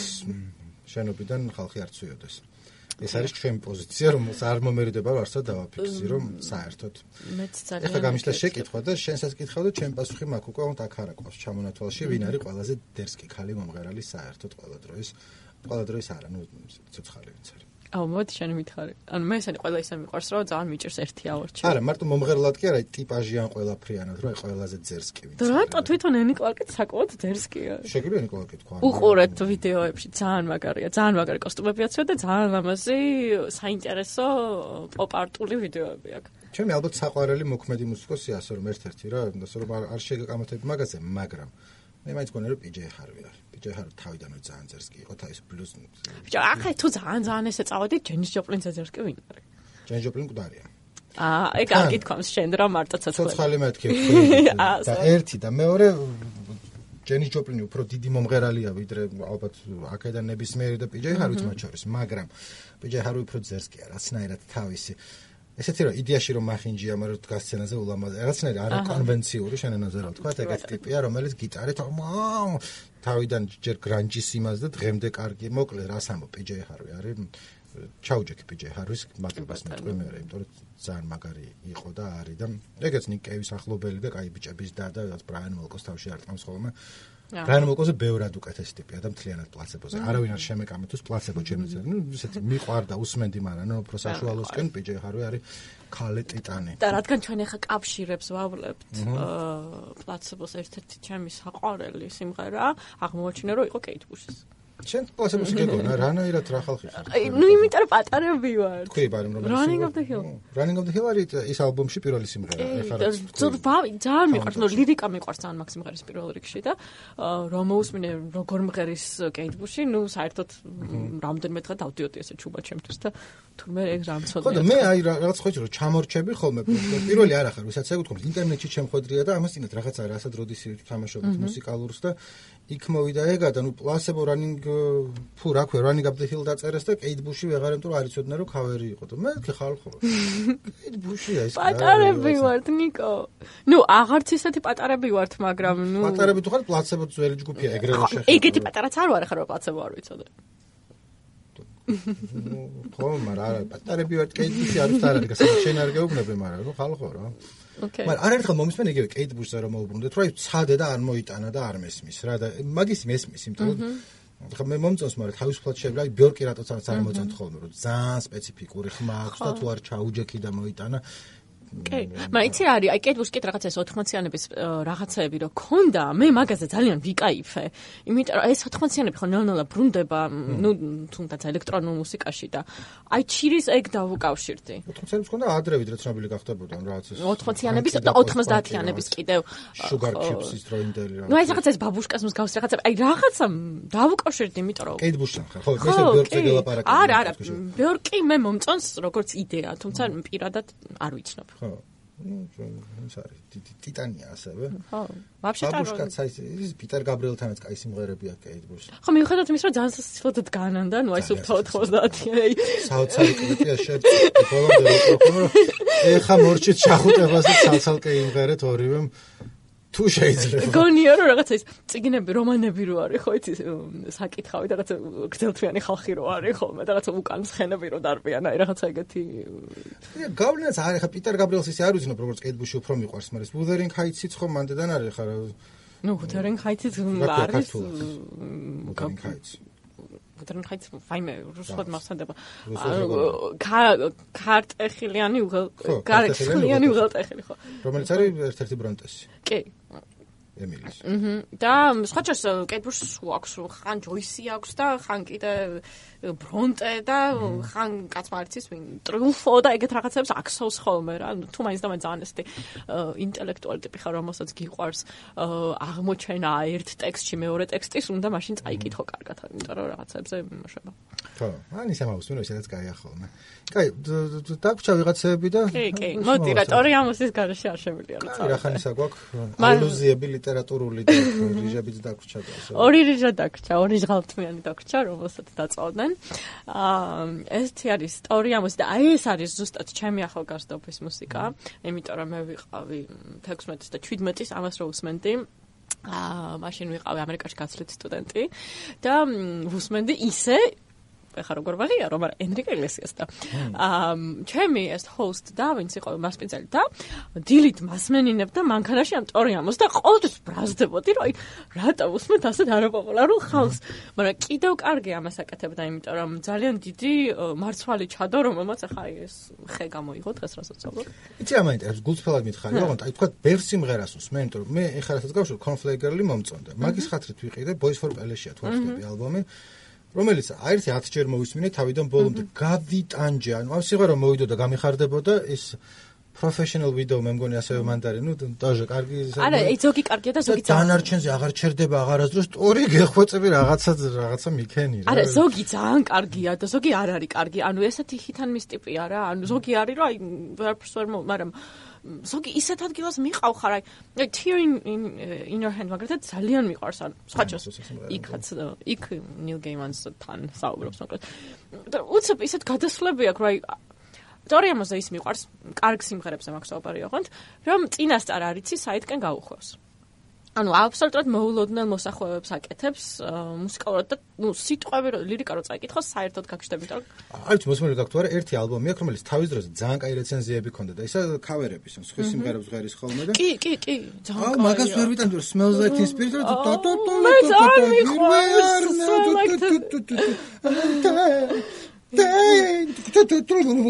შენობიდან ხალხი არ წვიოდეს ეს არის ჩვენი პოზიცია რომ არ მომერიდება ვარსა დავაფიქსი რომ საერთოდ. მეც ძალიან ეხა გამიშლა შეკითხვა და შენსაც კითხავ და ჩემ პასუხი მაქვს უკვე უნდა აქ არა ყავს ჩამონათვალში ვინ არის ყველაზე დერსკი ხალი მომღერალი საერთოდ ყველა დროის ყველა დროის არა ნუ ცოცხალი ვინც არის აუ მოდი შენ მითხარი. ანუ მე ესენი ყველა ისე მიყვარს რომ ძალიან მიჭირს ერთი აორჩი. არა, მარტო მომღერლად კი არა, ტიპაჟიან ყველაფრიანად, რომ აი ყველაზე ძერსკი ვიცი. და რატო თვითონ ენი კლარკი საკუთ ძერსკია? შეგვიძლია ენი კლარკი თქვა. უყურეთ ვიდეოებში, ძალიან მაგარია, ძალიან მაგარი კოსტუმებიაცია და ძალიან ლამაზი, საინტერესო პოპ-არტული ვიდეოები აქვს. ჩემი ალბათ საყვარელი მოქმედი მუსიკოსი ასე რომ ერთ-ერთი რა, ასე რომ არ შეგეკამათები მაგაზე, მაგრამ მე მაინც გონე რომ პიჯეი ხარვი არის. ბიჭო ხარ თავიდანვე ძალიან წერს კი იყო თა ეს ბლუზ ბიჭო ახლა თუ ძალიან ძალიან ესე წავედი ჯენის ჯოპლინს წერს კი ვინ არის? ჯენის ჯოპლინი მკვდარია. აა ეგ არ გითქვამს შენ რა მარტო ცოცხალი ცოცხალი მეთქი [LAUGHS] და ერთი და მეორე ჯენის ჯოპლინი უფრო დიდი მომღერალია ვიდრე ალბათ აქედან ნებისმიერი და პიჯეი ხარ ვიცი მათ შორის მაგრამ პიჯეი ხარ უფრო წერს კი არაცნაირად თავისი. ესეთი რომ იდეაში რომ მახინჯია, მაგრამ დგას სცენაზე ულამაზ. რაღაცნაირი არა კონვენციური შენენაზე რა ვთქვა, ეგეთ ტიპია, რომელიც გიტარით თავიდან ჯერ გრანჯის იმას და დღემდე კარგი მოკლე რას ამბობ? პიჯეი ჰარვი არის ჩაუჯექი პიჯეი ჰარვის მადლობას მეტყვი მე რა იმიტომ რომ ძალიან მაგარი იყო და არის და ეგეც ნიკ კევის ახლობელი და კაი ბიჭების და და ბრაიან მოლკოს თავში არ ტყავს ხოლმე ბრაიან მოლკოზე ბევრად უკეთესი ტიპია და მთლიანად პლაცებოზე. არავინ არ შემეკამა თუ პლაცებო ჩემზე ნუ ისეთი მიყვარდა usmendi მაგრამ ნუ უფრო საშუალოსკენ პიჯეი ჰარვი არის ქალე ტიტანი. და რადგან ჩვენ ახლა კავშირებს ვავლებთ პლაცებოს ერთ-ერთი ჩემი საყვარელი სიმღერა, აღმოჩნდა რომ იყო კეით ბუშის. შენ პლაცებოს გეგონა რანაირად რა ხალხი ხარ? აი, ნუ იმიტომ რომ პატარები ვარ. თქვი ბარი რომ Running of the Hill. Running of the Hill არის ის ალბომში პირველი სიმღერა. ეხლა რა. ძალიან მიყვარს, ნუ ლირიკა მიყვარს ძალიან მაგ სიმღერის პირველ რიგში და რომ მოусმინე როგორ მღერის კეით ბუში, ნუ საერთოდ რამდენიმე დღე დავდიოდი ესე ჩუბა ჩემთვის და თურმე ეგ რამცოდნე. ხო და მე აი რაღაც ხო რომ ჩამორჩები ხოლმე პირველი არ ახარ, ვისაც ეგ ვთქვი, ინტერნეტში ჩემხვედრია და ამას წინათ რაღაცა რასად როდისი თამაშობთ მუსიკალურს და იქ მოვიდა ეგა და ნუ პლასებო რანინგ ფუ რა ქვია რანინგ აპ დე ჰილ დაწერეს და კეით ბუში ვეღარ ემტრო არ იცოდნენ რომ ქავერი იყო და მე კი ხალხო. კეით ბუშია ეს [LAUGHS] პატარები ვართ ნიკო ნუ აღარც ისეთი პატარები ვართ მაგრამ ნუ პატარები თუ ხარ პლასებო ძველი ჯგუფია ეგრევე შეხება ეგეთი პატარაც არ ვარ ხარ რომ პლასებო არ ვიცოდე. ხო, მაგრამ არა, პატარები ვარ, კეიტბუში არის და არა, გასაგებია, შენ არ გეუბნები, მაგრამ რო ხალხო რა. ოკეი. მაგრამ არ ერთხელ მომისმენ იგივე კეიტბუშზე რომ მოუბრუნდეთ, რომ აი ცადე და არ მოიტანა და არ მესმის რა და მაგის მესმის, იმიტომ რომ ხა მე მომწონს, მაგრამ თავისუფლად შეიძლება, აი ბიორკი რატოც არ მოწონთ ხოლმე, რომ ძალიან სპეციფიკური ხმა აქვს და თუ არ ჩაუჯექი და მოიტანა კი, მაგრამ იცი რა არის, აი კეთბუშ კეთ რაღაცა 80-იანების რაღაცაები რო ქონდა, მე მაგაზე ძალიან ვიკაიფე. იმიტომ რომ ეს 80-იანები ხო ნელ-ნელა ბრუნდება, ნუ თუნდაც ელექტრონულ მუსიკაში და აი ჩირის ეგ დავუკავშირდი. 80-იანებს ქონდა ადრე ვიდრე ცნობილი გახდებოდა რაღაცა. 80-იანების და 90-იანების კიდევ Sugar Chips-ის დროინდელი რაღაცა. ნუ აი რაღაცა ეს ბაბუშკას მსგავს რაღაცა, აი რაღაცა დავუკავშირდი, იმიტომ რომ კეთბუშთან ხარ, ხო, ესე ბიორკზე გელაპარაკე. არა, არა, ბიორკი მე მომწონს როგორც იდეა, თუმცა პირადად არ ვიცნობ. ხო ну ის არის ტიტანია ასევე. ხო. ვაფშე ტარონი. ბაბუშკაც აი ის პიტერ გაბრიელთანაც კაი სიმღერები აქვს კეიტ ბუში. ხო მიუხედავად იმისა რომ ძალიან სასიცილოდ განანდა, ნუ აი სულ 90-იანი. საოცარი კლიპია შერტი ბოლომდე ვიყო, რომ ეხა მორჩით შახუტებაზე ცალცალკე იმღერეთ ორივემ თუ შეიძლება. გონია რომ რაღაცა ის ციგნები, რომანები რო არის, ხო იცი საკითხავი და რაღაცა გძელთვიანი ხალხი რო არის, ხოლმე და რაღაცა უკან ცხენები რო დარბიან, აი რაღაცა ეგეთი. გავლენაც არის, ხა პიტერ გაბრიელს ისე არ უძნობ როგორც კედბუში უფრო მიყვარს, მაგრამ ვუდერინგ ჰაიციც ხო მანდედან არის ხა. ნუ ვუდერინგ ჰაიციც არის. ვუდერინგ ჰაიცი. ვუტერენ ხაიც ვაიმე რუსულად მახსენდება კარტეხილიანი უღელ კარტეხილიანი უღელტეხილი ხო. რომელიც არის ერთ-ერთი ბრონტესი. კი. ემილის. აჰა. და სხვაჭას კეთბურს აქვს ხან ჯოისი აქვს და ხან კიდე ბრონტე და ხან კაცმარიცის ვინ ტრიუმფო და ეგეთ რაღაცებს აქსოვს ხოლმე რა. თუ მაინც და მაინც ძალიან ესეთი ინტელექტუალი ტიპი ხარ, რომელსაც გიყვარს აღმოჩენა ერთ ტექსტში მეორე ტექსტის, უნდა მაშინ წაიკითხო კარგად, იმიტომ რომ რაღაცებზე იმუშება. ხო, ან ისე მაქვს, ნუ ესეც კაია ხოლმე. კაი, დაგვრჩა ვიღაცები და კი, კი, მოდი რა, ტორი ამოსის garaში არ შემიძლია რა. კი, რა ხანისა გვაქვს ალუზიები ლიტერატურული და რიჟებიც დაგვრჩა და ასე. ორი რიჟა დაგვრჩა, ორი ჟღალთმიანი დაგვრჩა, რომელსაც დაწოვდნენ. აა ესეთი არის სტორიამოს და აი ეს არის ზუსტად ჩემი ახალგაზრდობის მუსიკა, იმიტომ რომ მე ვიყავი 16 და 17-ის ამას რო უსმენდი. აა მაშინ ვიყავი ამერიკაში გაცვლით სტუდენტი და უსმენდი ისე ეხა როგორ ვაღიარო, მაგრამ ენრიკე იგლესიას და აა ჩემი ეს ჰოსტ და ვინც იყო მასპინძელი და დილით მასმენინებ და მანქანაში ამ ტორიამოს და ყოველთვის ბრაზდებოდი, რომ აი რატო უსმენთ ასეთ არაპოპულარულ ხალხს, მაგრამ კიდევ კარგი ამას აკეთებდა, იმიტომ რომ ძალიან დიდი მარცვალი ჩადო, რომელმაც ახლა ეს ხე გამოიღო დღეს რასაც ვცხოვრობ. იცი რა მაინტერესებს, გულწრფელად მითხარი, ოღონდ აი თქვა ბევრ სიმღერას უსმენ, იმიტომ რომ მე ეხლა რასაც გავშო კონფლეგერლი მომწონდა. მაგის ხათრით ვიყიდე Boys for Pellesia თუ ახდები ალბომი. რომელიც აერთი 10 ჯერ მოვისმინე თავიდან ბოლომდე გავიტანჯე. ანუ ამ სიმღერა მოვიდო და გამიხარდებოდა ეს professional video მე მგონი ასევე მანდარი. ნუ დაჟე კარგი არა აი ზოგი კარგია და ზოგი ძალიან დანარჩენზე აღარ ჩერდება აღარასდროს სტორი გეხვეწები რაღაცა რაღაცა მიქენი რა. არა ზოგი ძალიან კარგია და ზოგი არ არის კარგი. ანუ ესეთი ჰითან მის ტიპია რა ანუ ზოგი არის რომ აი ვერაფერს ვერ მაგრამ ზოგი ისეთ ადგილას მიყავ ხარ აი tear in in, in your hand მაგალითად ძალიან მიყვარს ან სხვაჩოს იქაც იქ Neil Gaiman-ს თან საუბრობს მოკლედ და უცებ ისეთ გადასვლები აქვს რა აი ტორიამოზე ის მიყვარს კარგ სიმღერებზე მაქვს საუბარი ოღონდ რომ წინასწარ არიცი საითკენ გაუხვევს ანუ აბსოლუტურად მოულოდნელ მოსახვევებს აკეთებს მუსიკალურად და ნუ სიტყვები ლირიკა რო წაიკითხოს საერთოდ გაგშდებით რომ არც მოსმენილი გაქვთ არა ერთი ალბომი აქვს რომელიც თავის დროზე ძალიან კაი რეცენზიები ქონდა და ისა ქავერების სხვა სიმღერებს ღერის ხოლმე და კი კი კი ძალიან კაი აა მაგას ვერ ვიტანდი რომ smells like teen spirit და და და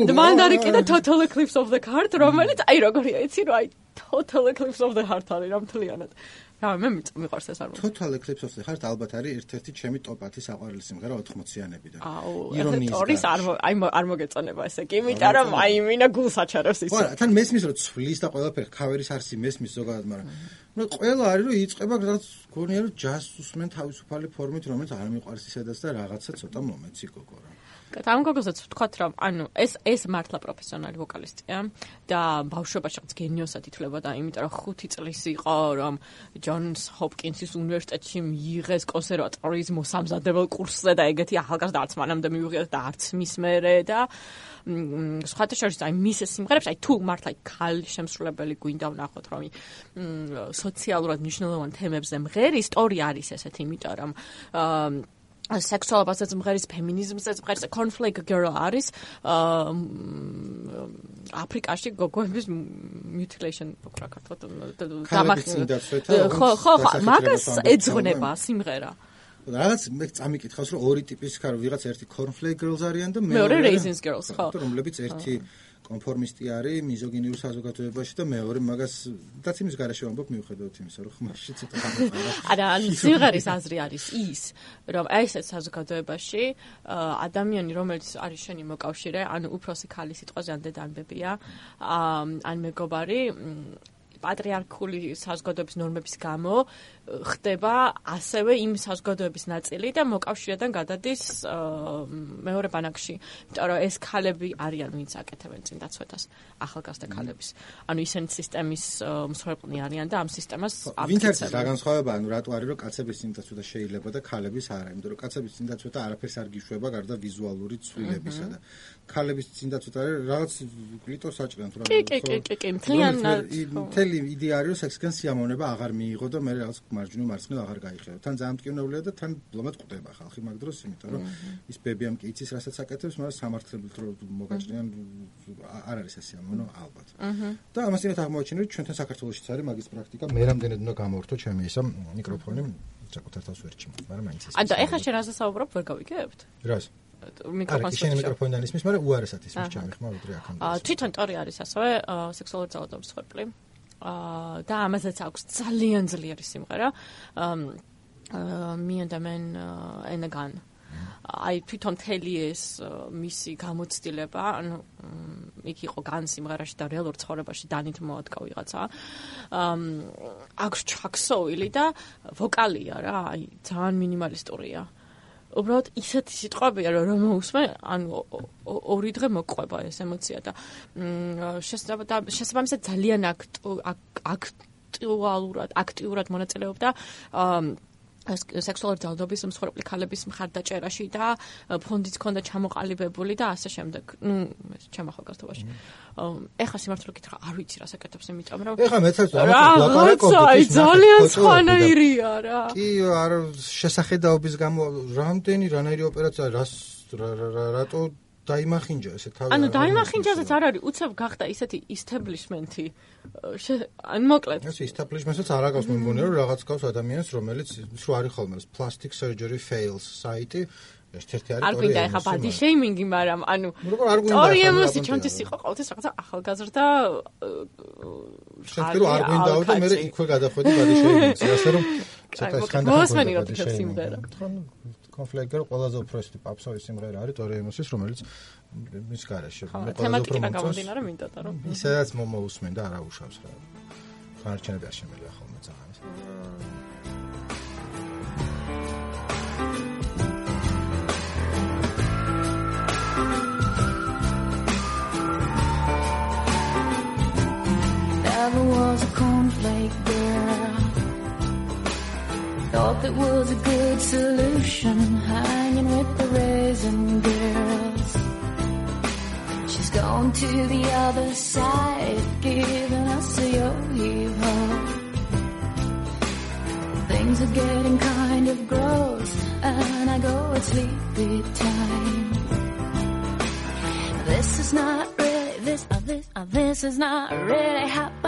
და მანდარი კიდე total eclipse of the heart რომელიც აი როგორია იცი რომ აი total eclipse of the heart არის რა მთლიანად რა მე მიყვარს ეს ალბომი. Total Eclipse of the Heart ალბათ არის ერთ-ერთი ჩემი ტოპ 10 საყვარელი სიმღერა 80-იანებიდან. აუ, ირონიის არ აი არ მოგეწონება ესე კი, იმიტომ რომ აი მინა გულს აჩარებს ის. ხო, თან მესმის რომ ცვლის და ყველაფერი ქავერის არსი მესმის ზოგადად, მაგრამ ნუ ყველა არის რომ იწება რაც გონია რომ ჯაზს უსმენ თავისუფალი ფორმით, რომელიც არ მიყვარს ისედაც და რაღაცა ცოტა მომეცი გოგო რა. ამ გოგოსაც ვთქვათ რომ ანუ ეს ეს მართლა პროფესიონალი ვოკალისტია და ბავშვობაშიც გენიოსად ითვლებოდა იმიტომ რომ 5 წლის იყო რომ ჯონს ჰოპკინსის უნივერსიტეტში მიიღეს კონსერვატორიის მოსამზადებელ კურსზე და ეგეთი ახალგაზრდა არც მანამდე მიიღეს და არც მის მერე და სხვათა შორის აი მის სიმღერებს აი თუ მართლა ქალი შემსრულებელი გვინდა ვნახოთ რომ სოციალურად მნიშვნელოვან თემებზე მღერი ისტორია არის ესეთი იმიტომ რომ სექსუალობასაც მღერის ფემინიზმსაც მღერის conflict girl არის აფრიკაში გოგოების mutilation რა ქართულად დამახინჯება ხო ხო მაგას ეძღვნება სიმღერა. რაღაც მე წამიკითხავს რომ ორი ტიპის ხარ ვიღაც ერთი conflict girls არიან და მეორე raisins girls ხო. რომლებიც ერთი კონფორმისტი არის მიზოგინიურ საზოგადოებაში და მეორე მაგას დაც იმის garaშე ვამბობ მიუხედავად იმისა რომ ხმაში ცოტა ხამხარა [LAUGHS] არა ან სიმღერის აზრი არის ის რომ აი ეს საზოგადოებაში ადამიანი რომელიც არის შენი მოკავშირე ან უფროსი ქალი სიტყვაზე ან დედანბებია ან მეგობარი პატრიარქული საზოგადოების ნორმების გამო ხდება ასევე იმ საზოგადოების ნაწილი და მოკავშირედან გადადის მეორე ბანაკში. იმიტომ რომ ეს ქალები არიან ვინც აკეთებენ წინ დაცვეთას ახალგაზრდა ქალების. ანუ ისინი სისტემის მსხვერპლი არიან და ამ სისტემას აფიცებენ. ვინც არის რა განსხვავება, ანუ რატო არის რომ კაცების წინ დაცვეთა შეიძლება და ქალების არა, იმიტომ რომ კაცების წინ დაცვეთა არაფერს არ გიშვება გარდა ვიზუალური ცვლილებისა და ქალების წინ დაცვეთა რაღაც კლიტორს აჭრიან თუ რა. კი, კი, კი, კი, მთლიანად. მთელი იდეა არის რომ სექსგან სიამოვნება აღარ მიიღო და მე რაღაც მარჯვნივ მარცხნივ აღარ გაიხეო. თან ძალიან და თან ბლომად ყვდება ხალხი მაგ დროს, იმიტომ რომ ის ბებიამ კი იცის რასაც აკეთებს, მაგრამ სამართლებით რომ მოგაჭრიან არ არის ასე ამონო ალბათ. და ამასთანავე აღმოაჩინე რომ ჩვენთან საქართველოსიც არის მაგის პრაქტიკა. მე რამდენად უნდა გამორთო ჩემი ისა მიკროფონი საკუთარ თავს ვერ ჩიმო, მაგრამ მაინც ეს. ანუ ეხლა შენ რაზე საუბრობ, ვერ გავიგებთ? რას? მიკროფონს შენ მიკროფონიდან ისმის, მაგრამ უარესად ისმის ჩემი ხმა უდრე აქამდე. თვითონ ტორი არის ასევე სექსუალური ძალადობის ხერხლი. და ამასაც აქვს ძალიან ძლიერი სიმღერა. me and the man in a gun. აი თვითონ თელი ეს მისი გამოცდილება, ანუ იქ იყო გან სიმღერაში და რეალურ ცხოვრებაში დანით მოადგა ვიღაცა. აა აქვს ჩაქსოილი და ვოკალია რა, აი ძალიან მინიმალისტურია. უბრალოდ ისეთი სიტყვებია რომ რომ მოусმე ანუ ორი დღე მოყვება ეს ემოცია და შესაძლოა შესაბამისად ძალიან აქტუალურად აქტიურად მონაწილეობდა სექსუალური ძალადობის მსხვერპლი ქალების მხარდაჭერაში და ფონდიც ქონდა ჩამოყალიბებული და ასე შემდეგ. ნუ ჩემ ახალგაზრდობაში. ეხა სიმართლე გითხრა, არ ვიცი რა საკეთებს იმიტომ რომ ეხა მეცაც ლაპარაკობ ძალიან სხვანაირია რა. კი, არ შესახედაობის გამო რამდენი რანაირი ოპერაცია რას რატო დაიმახინჯა ესე თავი ანუ დაიმახინჯაზეც არ არის უცებ გახდა ისეთი establishment-ი. ან მოკლედ. ეს establishment-ს არ აგავს მე მგონია რომ რაღაც გავს ადამიანს რომელიც შუ არის ხოლმე. plastic surgery fails საიტი ერთ-ერთი არის არ გვინდა ეხა body shaming-ი მაგრამ ანუ ორი ემოსი ჩვენთვის იყო ყოველთვის რაღაცა ახალგაზრდა შეიძლება რომ არ გვინდაო და მე იქვე გადახვედი body shaming-ს ასე რომ ცოტა ის ხანდა მოსმენი რომ სიმღერა კონფლიქტი ყველაზე უბრალოდ პაპსოვის სიმღერა არის ტორე ემოსის რომელიც მის garaშე მე ყველაზე უფრო მომწონს. მინდოდა რომ. ისედაც მომოუსმენ და არა უშავს რა. ხარჩენები არ შემელია ხოლმე ძალიან Never was a Thought that was a good solution, hanging with the raisin girls. She's gone to the other side, giving us a yo-yo. Things are getting kind of gross, and I go at sleepy time. This is not really, this, uh, this, uh, this is not really happening.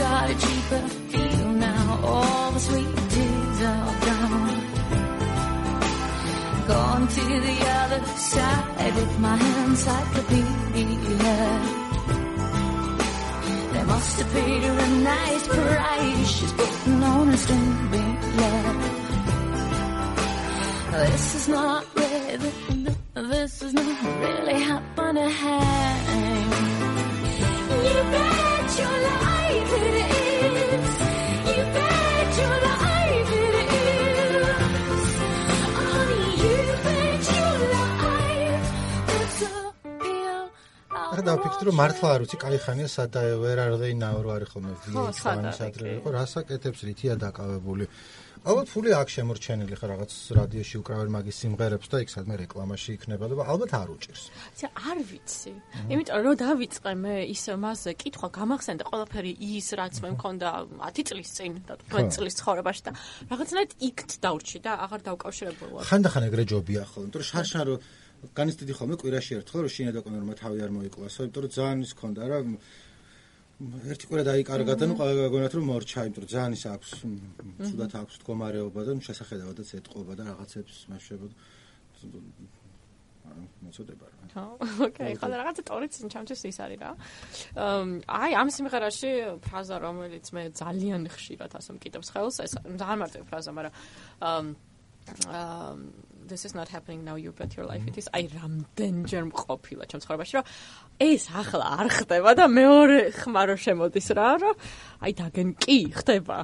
got a cheaper feel now. All the sweet tears are gone. Gone to the other side with my encyclopedia. They must have paid her a nice price. She's putting on a stupid love. This is not really, this is not really happening. You better და ვფიქრობ რომ მართლა არ ვიცი, კაი ხანია სადაა ვერ არ ვეინაო რა არის ხოლმე ვიექს ამის ადრე იყო, რასაკეთებს რითია დაკავებული. ალბათ ფული აქ შემორჩენილი ხა რაღაც რადიოში უკრავენ მაგის სიმღერებს და იქ სადმე რეკლამაში იქნება და ალბათ არ უჭირს. ცა არ ვიცი. იმიტომ რომ დავიწყე მე ის მასზე კითხვა გამახსენდა ყველაფერი ის რაც მე მქონდა 10 წლის წინ და 20 წლის ცხოვრებაში და რაღაცნაირად იქთ დაურჩი და აღარ დავკავშირებულა. ხანდახან ეგრე ჯობია ხოლმე, იმიტომ რომ შარშან რო განისტიდი ხოლმე კვირაში ერთხელ რომ შინა დოკუმენტურმა თავი არ მოიკლასო, იმიტომ რომ ძალიან ის ქონდა რა ერთი კვირა დაიკარგა და ნუ ყველგანაც რომ მორჩა, იმიტომ რომ ძალიან ის აქვს, თუდათ აქვს მდგომარეობა და შესახედავადაც ეთყობა და რაღაცებს მასშებოდ ანუ მოწოდება რა. ხო, ოკეი, ხოდა რაღაცა ტორიც ჩემთვის ის არის რა. აი, ამ სიმღერაში ფრაზა რომელიც მე ძალიან ხშირად ასე მკიდებს ხელს, ეს ძალიან მარტივი ფრაზა, მაგრამ this is not happening now you bet your life it is i რამდენჯერ მყოფილა ჩემ ცხოვრებაში რომ ეს ახლა არ ხდება და მეორე ხმა რო შემოდის რა რომ აი დაგენ კი ხდება.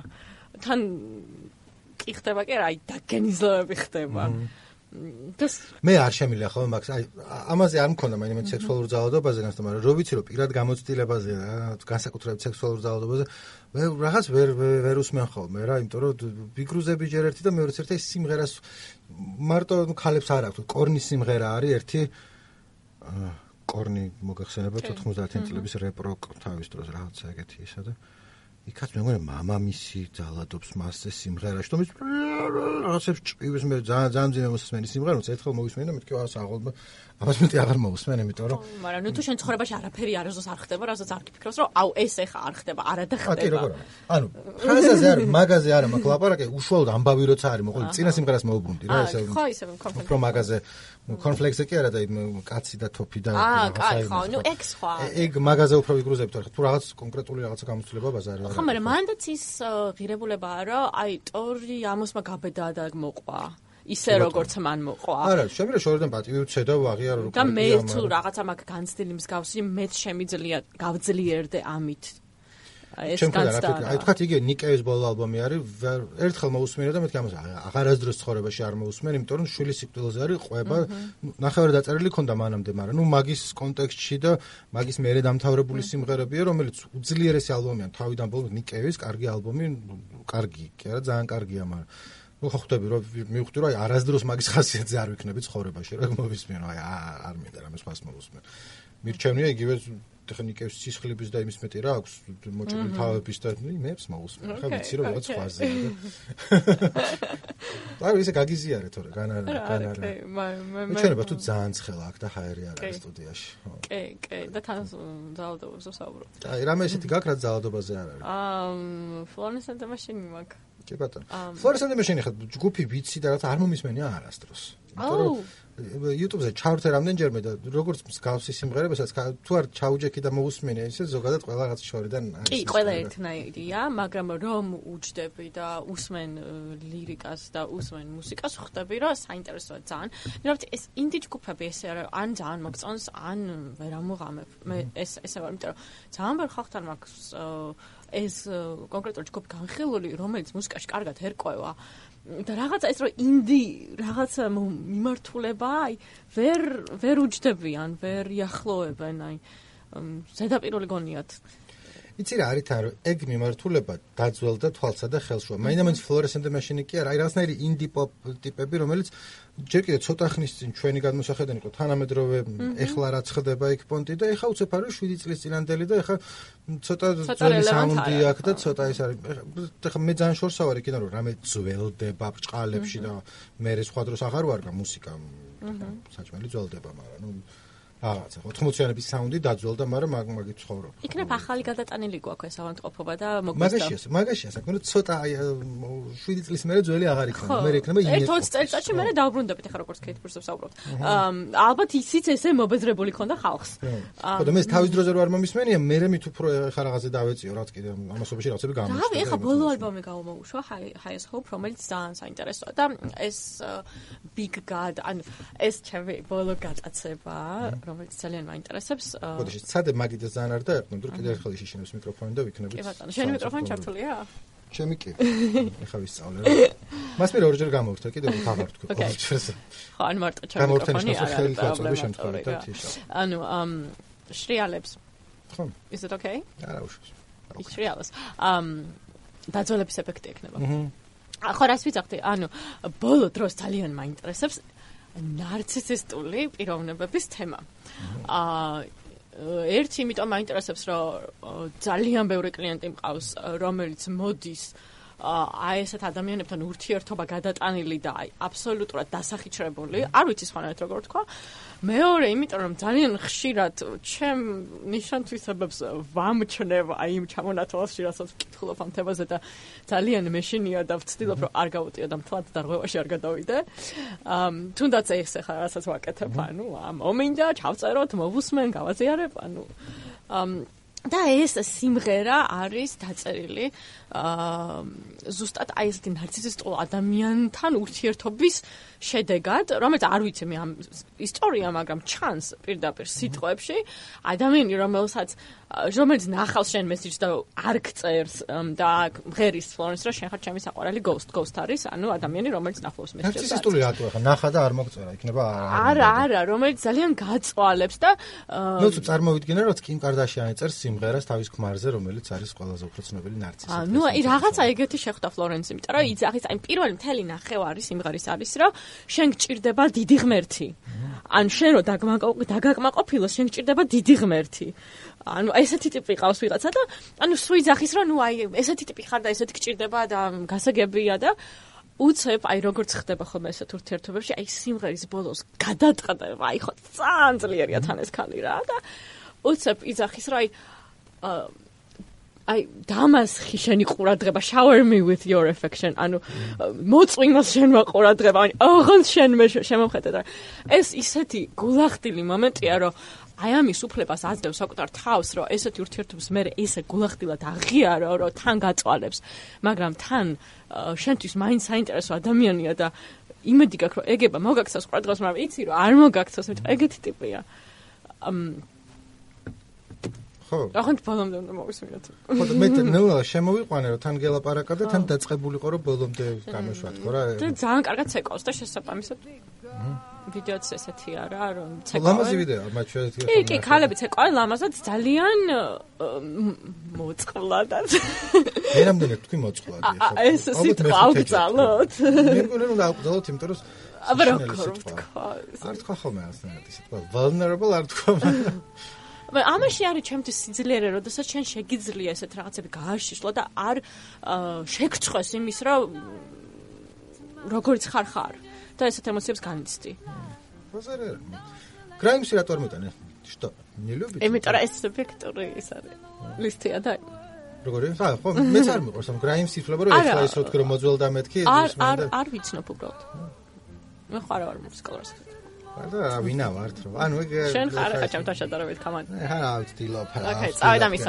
თან კი ხდება კი რა აი დაგენიზლები ხდება. მე არ შემილია ხოლმე მაგ აი ამაზე არ მქონდა მაინც სექსუალურ ძალადობაზე განსხვავ მაგრამ რო ვიცი რომ პირად გამოცდილებაზე რა განსაკუთრებით სექსუალურ ძალადობაზე მე რაღაც ვერ ვერ უსმენ ხოლმე რა იმიტომ რომ ბიგრუზები ჯერ ერთი და მეორე ერთი სიმღერას მარტო ქალებს არ აქვს კორნის სიმღერა არის ერთი კორნი მოგეხსენება 90-იან წლების რეპროკ თავის დროს რაღაცა ეგეთი ისა და იქაც მე მგონი მამამისი ძალადობს მასზე სიმღერაში თუმცა რაღაცებს ჭივის მე ძალიან ძალიან ძიმე მოსმენი სიმღერა რომ ერთხელ მოვისმენი და მეთქი აა საღოლ ამას მეტი აღარ მოусმენ, იმიტომ რომ მაგრამ ნუ თუ შენ ცხოვრებაში არაფერი არასდროს არ ხდება, რასაც არ გიფიქროს, რომ აუ ეს ახლა არ ხდება, არა და ხდება. აკი როგორ არის? ანუ ხაზაზე არის, მაგაზე არა, მაგ ლაპარაკი უშუალოდ ამბავი როცა არის, მოყოლი წინა სიმღერას მოუბრუნდი რა, ესე. ხო, ისე კონფლიქტი. უფრო მაგაზე კონფლიქტზე კი არა და კაცი და თოფი და აა, კაი, ხო, ნუ ეგ სხვა. ეგ მაგაზე უფრო ვიგრუზებ თორე თუ რაღაც კონკრეტული რაღაცა გამოცდილება ბაზარი არა. ხო, მაგრამ მანდაც ის ღირებულებაა, რომ აი ტორი ამოსმა გაბედა და მოყვა. ისე როგორც მან მოყვა. არა, შემიძლია შორიდან პატივი უცე და ვაღიარო რო. და მე თუ რაღაცა მაგ განცდილი მსგავსი მეც შემიძლია გავძლიერდე ამით. ეს განცდა. აი თქვათ იგი ნიკევის ბოლო ალბომი არის, ერთხელ მოусმინე და მეთქი ამას აღარასდროს ცხოვრებაში არ მოусმენ, იმიტომ რომ შვილი სიკვდილზე არის ყובה, ნახევარი დაწერილი ქონდა მანამდე, მაგრამ ნუ მაგის კონტექსტში და მაგის მერე დამთავრებული სიმღერებია, რომელიც უძლიერესი ალბომია, თავიდან ბოლოს ნიკევის კარგი ალბომი, კარგი, კი არა, ძალიან კარგია, მაგრამ ну ხო ხვდები რომ მივხვდი რომ აი არასდროს მაგის ხასიათზე არ ვიქნები ცხოვრებაში რა მოვისმინო აი არ მინდა რამეს მას მოусმენ მირჩევნია იგივე ტექნიკების სისხლების და იმის მეტი რა აქვს. მოჭრილი თავების და იმებს მოვისმენ ხა ვიცი რომ რაღაც სხვაზე აი ისე გაგიზიარე თორე განარა განარა მე მე ჩვენება თუ ძალიან ცხელა აქ და ჰაერი არ არის სტუდიაში კი კი და თან ძალადობაზე ვსაუბრობ აი რამე ესეთი გაქ რა ძალადობაზე არ არის. აა ფლორენს და მაშინი მაგ კი ბატონო. ფლორესანტე მეშინი ხა ჯგუფი ვიცი და რაც არ მომისმენია არასდროს. იმიტომ რომ YouTube-ზე ჩავრთე რამდენჯერმე და როგორც მსგავსი სიმღერებსაც თუ არ ჩაუჯექი და მოусმენია ისე ზოგადად ყველა რაღაც შორიდან არის. კი, ყველა ერთნაირია, მაგრამ რომ უჯდები და უსმენ ლირიკას და usmen მუსიკას ხვდები რომ საინტერესოა ძალიან. ნუ ეს ინდი ჯგუფები ესე ან ძალიან მოგწონს, ან ვერ ამოღამებ. მე ეს ესე ვარ, იმიტომ რომ ძალიან ბევრ ხალხთან მაქვს ეს კონკრეტული ჯგუფი განხილული, რომელიც მუსიკაში კარგად ერკვევა და რაღაცა ეს რომ ინდი რაღაცა მიმართულება, აი, ვერ ვერ უჯდებიან, ვერ იახლოვებენ, აი, ზედაპირული გონიათ. იცი რა არის რომ ეგ მიმართულება დაძველდა თვალსა და ხელშუა. მაინდამაინც ფლორესენტე მაშინი კი არა, აი რაღაცნაირი ინდი პოპ ტიპები, რომელიც ჯერ კიდე ცოტა ხნის წინ ჩვენი გადმოსახედანი იყო თანამედროვე ეხლა რაც ხდება იქ პონტი და ეხა უცებ არის 7 წლის წინანდელი და ეხა ცოტა ძველი საუნდი აქვს და ცოტა ის არის. ეხა მე ძალიან შორსა ვარ იქიდან რომ რამე ძველდება ბჭყალებში და მე სხვა დროს აღარ ვარ გა მუსიკა. საჭმელი ძველდება, მაგრამ ნუ რაღაცა 80-იანების საუნდი დაძველდა, მაგრამ მაგ მაგით ცხოვრობ. იქნებ ახალი გადატანილი გვაქვს ეს ავანტყოფობა და მოგვიწევს. მაგაშია, მაგაშია, საქმე ცოტა აი 7 წლის მერე ძველი აღარ იქნება. მე იქნება იმედი. ერთ 20 წელიწადში მე დაუბრუნდებით ახლა როგორც კეთ პროსებს საუბრობთ. ალბათ ისიც ესე მობეზრებული ქონდა ხალხს. ხო და მე თავის დროზე რო არ მომისმენია, მე მით უფრო ახლა რაღაცე დავეციო, რაც კიდე ამასობაში რაღაცები გამოსწორდა. რავი, ახლა ბოლო ალბომი გავუმოუშვა, Highest Hope, რომელიც ძალიან საინტერესოა და ეს Big God, ან ეს ჩემი ბოლო გატაცება, რომელიც ძალიან მაინტერესებს. ბოდიში, ცადე მაგიდეს ძალიან არ დაერქნო, თუ კიდე ერთხელ ისინოს მიკროფონი და ვიქნებით. კი ბატონო, შენი მიკროფონი ჩართულია? ჩემი კი. [LAUGHS] ეხა ვისწავლე. მას მე ორჯერ გამოვხდა, კიდე თქვი [LAUGHS] ყოველთვის. ხო, ან მარტო ჩემი მიკროფონი შემთხვევით და თიშა. ანუ ამ შრიალებს. ხო. Is it okay? არა უშავს. შრიალებს. ამ დაძველების ეფექტი ექნება. აჰა. ახლა რას ვიცახდი? ანუ ბოლო დროს ძალიან მაინტერესებს ნარცისისტული პიროვნებების თემა. აა ერთი იმიტომ მაინტერესებს, რომ ძალიან ბევრი კლიენტი მყავს, რომელიც მოდის აი ესეთ ადამიანებთან ურთიერთობა გადატანილი და აი აბსოლუტურად დასახიჩრებული, არ ვიცი სხვანაირად როგორ თქვა. მეორე, იმიტომ რომ ძალიან ხშირად ჩემ ნიშანთვისებებს ვამჩნევ აი იმ ჩამონათვალში, რასაც ვკითხულობ ამ თემაზე და ძალიან მეშინია და ვცდილობ რომ არ გავუტიო და მთლად დარღვევაში არ გადავიდე. ამ თუნდაც ეს ახლა რასაც ვაკეთებ, ანუ ამ მომინდა, ჩავწეროთ, მოვუსმენ, გავაზიარებ, ანუ ამ და ეს სიმღერა არის დაწერილი აა ზუსტად აი ესეთი ნარცისისტულ ადამიანთან ურთიერთობის შედეგად, რომელიც არ ვიცი მე ამ ისტორია, მაგრამ ჩანს პირდაპირ სიტყვებში, ადამიანი რომელსაც რომელიც ნახავს შენ მესიჯს და არ გწერს და ღერის ფლორენს რომ შენ ხარ ჩემი საყვარელი ghost ghost არის, ანუ ადამიანი რომელიც ნახავს მესიჯს. ნარცისისტული რატო ახლა ნახა და არ მოგწერა, იქნება არა, არა, რომელიც ძალიან გაწვალებს და ნუ წარმოვიდგინე რომ კიმ კარდაშიანი წერს სიმღერას თავის ქმარზე, რომელიც არის ყველაზე უფრო ცნობილი ნარცისი. ანუ აი რაღაცა ეგეთი შეხვდა ფლორენს, იმიტომ რომ იძახის აი პირველი მთელი ნახევარი სიმღერის არის რომ შენ გჭირდება დიდი ღმერთი. ან შენ რო დაგაკმაყოფილოს, შენ გჭირდება დიდი ღმერთი. ანუ ესეთი ტიპი ყავს ვიღაცა და ანუ სუიძახის რომ ნუ აი ესეთი ტიპი ხარ და ესეთი გჭირდება და გასაგებია და უცებ აი როგორც ხდება ხოლმე ესეთ ურთიერთობებში აი სიმღერის ბოლოს გადატყდება აი ხო ძალიან ძლიერია თან ეს ხალი რა და უცებ იძახის რომ აი აი დამასხი შენი ყურადღება shower me with your affection. ანუ მოწვინოს შენ ყურადღება. ანუ ოღონდ შენ მე შემოხედე და ეს ისეთი გულახდილი მომენტია რომ აი ამის უფლებას აძლევს საკუთარ თავს რომ ესეთი ურთიერთობის მე ესე გულახდილად აღიარო რომ თან გაწვალებს. მაგრამ თან შენთვის მაინც საინტერესო ადამიანია და იმედი გაქვს რომ ეგება მოგაქცევს ყურადღებას მაგრამ იცი რომ არ მოგაქცევს მეტყვი ეგეთი ტიპია ხო. ახლა ბოლომდე უნდა მოვისმინოთ. ხო, მე ნუ შემოვიყვანე რომ თან გელაპარაკა და თან დაწყებულიყო რომ ბოლომდე გამოშვათ, ხო რა? და ძალიან კარგად ცეკავს და შესაძამისად. ვიდეოც ესეთი არა, რომ ცეკავს. ლამაზი ვიდეო, მათ შეიძლება. კი, კი, ქალები ცეკავენ ლამაზად ძალიან მოწყვლადად. მე რამდენი თქვი მოწყვლადი ხო? ეს სიტყვა აღწალოთ. მე მგონი რომ აღწალოთ, იმიტომ რომ აბა როგორ ვთქვა? არ თქვა ხოლმე ასნაირად სიტყვა. vulnerable არ თქვა. აბა ამაში არის ჩემთვის სიძლიერე, როდესაც შენ შეგიძლია ესეთ რაღაცები გააშიშლო და არ შეგწყვეს იმის, რომ როგორიც ხარ ხარ და ესეთ ემოციებს განიცდი. ბაზარე. გრაიმსი რატო არ მეტანე? Что? Не любит? იმიტომ რომ ეს სუბიექტური ის არის. ლისტია და როგორი? ხა, ხო, მეც არ მიყვარს ამ გრაიმსი თვლება რომ ეს ის რო თქვი რომ მოძველდა მეთქი ის მე არ არ ვიცნობ უბრალოდ. მე ხარ არ მუსიკალურს. და ვინა ვართ რომ? ანუ ეგ შენ ხარ ხა ჩემთან შედარებით კამან ხა ვცდილობ რა ოკეი წავედა მის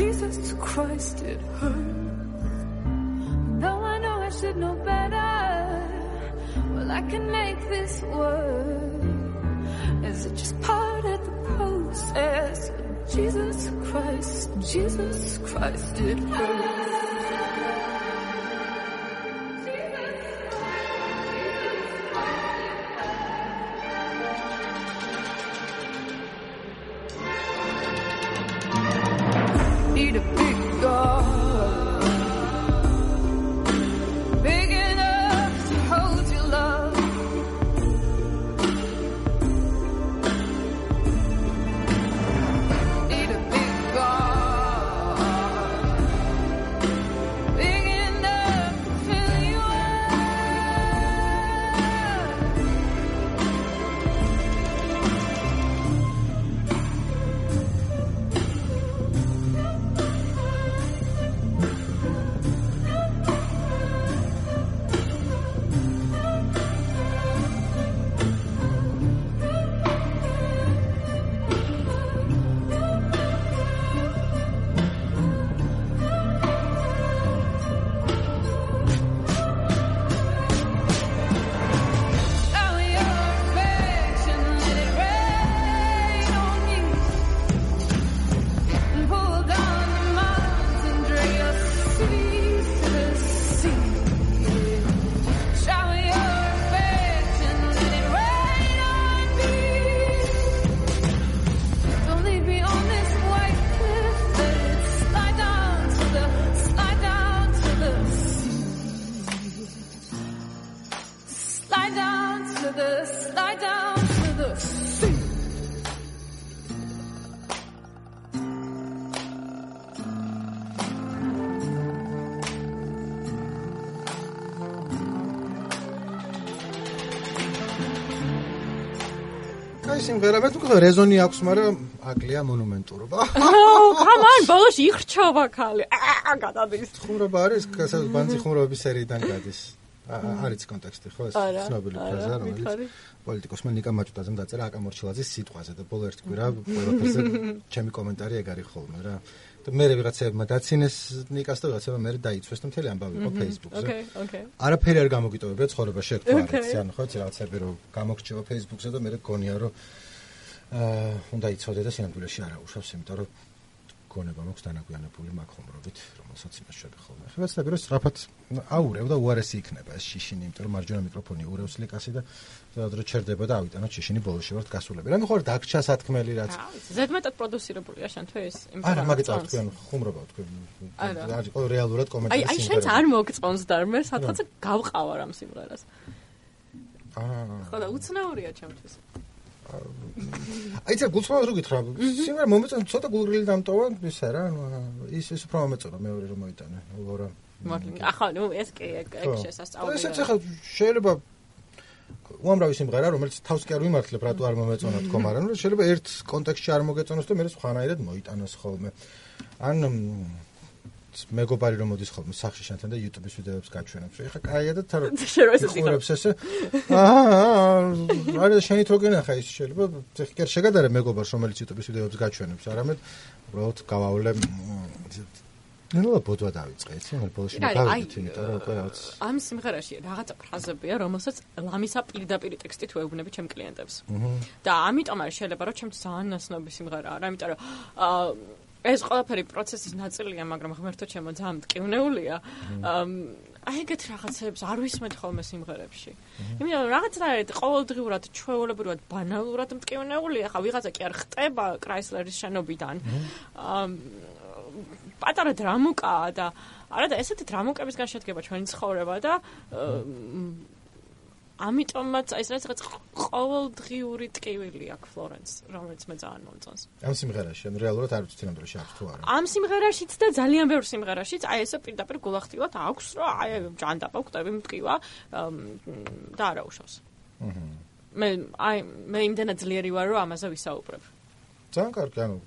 Jesus Christ, it hurts. Though I know I should know better, well, I can make this work. Is it just part of the process? Jesus Christ, Jesus Christ, it hurts. სიმღერა მე თქო რეზონი აქვს, მაგრამ აკლია მონუმენტურობა. აუ, კამან, ბოლოში იხრჩობა ხალი. აა, გადადის. ხუმრობა არის, კაცად ბანძი ხუმრობების სერიიდან გადის. არის კონტექსტი, ხო ეს ცნობილი ფრაზა, რომელიც მითხარი. პოლიტიკოსმა ნიკა მაჭუტაძემ დაწერა აკა მორჩილაძის სიტყვაზე და ბოლო ერთ კვირა ყველაფერზე [LAUGHS] ჩემი კომენტარი ეგ არის ხოლმე რა. მე ვიღაცებმა დაცინეს ნიკას და ვიღაცებმა მე დაიცვეს და მთელი ამბავი იყო Facebook-ზე. ოკეი, ოკეი. არაფერი არ გამოგიტოვებია ცხოვრება შეგვთო Okay. არის ანუ ხო რაღაცები რომ გამოგრჩება Facebook-ზე და მე გქონია რომ აა უნდა იცოდე და სინამდვილეში არა უშავს იმიტომ რომ გონება მაქვს დანაგვიანებული მაგ ხომრობით რომელსაც იმას შვები ხოლმე ხება ცდები რომ სწრაფად აურევ და უარესი იქნება ეს შიშინი იმიტომ რომ მარჯვენა მიკროფონი ურევს ლიკასი და ზოგადად ჩერდება და ავიტანოთ შიშინი ბოლოში ვართ გასულები რა მიხარ დაგჭა სათქმელი რაც ზედმეტად პროდუსირებულია შენთვის იმ არა მაგით წონს. თქვენ ხუმრობა თქვენ არა. არის ყო რეალურად აი, კომენტარი აი შენც არ მოგწონს და მე სადღაც გავყავარ ამ სიმღერას. აა ხო და უცნაურია ჩემთვის. აი ცა გულწრფელად რო გითხრა, სიმღერა მომეწონა ცოტა გულრილი დამტოვა ისა რა, ანუ ის ის უფრო მომეწონა მეორე რომ მოიტანა. ლორა. მოკლედ, ახლა ნუ ეს კი ხო. შესასწავლია. ესეც ახლა შეიძლება უამრავი სიმღერა, რომელიც თავს კი არ ვიმართლებ, რატო არ მომეწონა თქო, მაგრამ შეიძლება ერთ კონტექსტში არ მოგეწონოს და მე სხვანაირად მოიტანოს ხოლმე. ან მეგობარი რომ მოდის ხოლმე სახში შენთან და YouTube-ის ვიდეოებს გაჩვენებს. ეხლა კაია და რო ხარ. ხურებს ესე. აა, არა შენი თქო გენახა ის შეიძლება ეხლა კი არ შეგადარე მეგობარს რომელიც YouTube-ის ვიდეოებს გაჩვენებს, არამედ უბრალოდ გავავლე ნელა ბოდვა დავიწყე, იცი, არა, მოგავიდით, იმიტომ რომ უკვე რაღაც ამ სიმღერაში რაღაცა ფრაზებია, რომელსაც ლამისა პირდაპირ ტექსტით ვეუბნები ჩემ კლიენტებს. და ამიტომ არის შეიძლება რომ ჩემთვის ძალიან ნაცნობი სიმღერაა, რა, იმიტომ რომ აა ეს ყველაფერი პროცესის ნაწილია, მაგრამ ღმერთო ჩემო ძალიან მტკივნეულია. აი ეგეთ რაღაცებს არ ვისმენთ ხოლმე სიმღერებში. იმიტომ რომ რაღაცა არის ყოველდღიურად ჩვეულებრივად ბანალურად მტკივნეული, ახლა ვიღაცა კი არ ხტება კრაისლერის შენობიდან. აა პატარა დრამუკაა და არა და ესეთი დრამუკებისგან შედგება ჩვენი ცხოვრება და აა, ამიტომაც აი ეს რაღაც ყოველდღიური ტკივილი აქვს ფლორენს, რომელიც მე ძალიან მომწონს. ამ სიმღერაში, ანუ რეალურად არ ვიცი ნამდვილად აქვს თუ არა. ამ სიმღერაშიც და ძალიან ბევრ სიმღერაშიც აი ესე პირდაპირ გულახდილად აქვს, რომ აი ჯანდაბა ხვდები მტკივა და არა უშავს. მე აი მე იმდენად ძლიერი ვარ, რომ ამაზე ვისაუბრებ. ძალიან კარგი, ანუ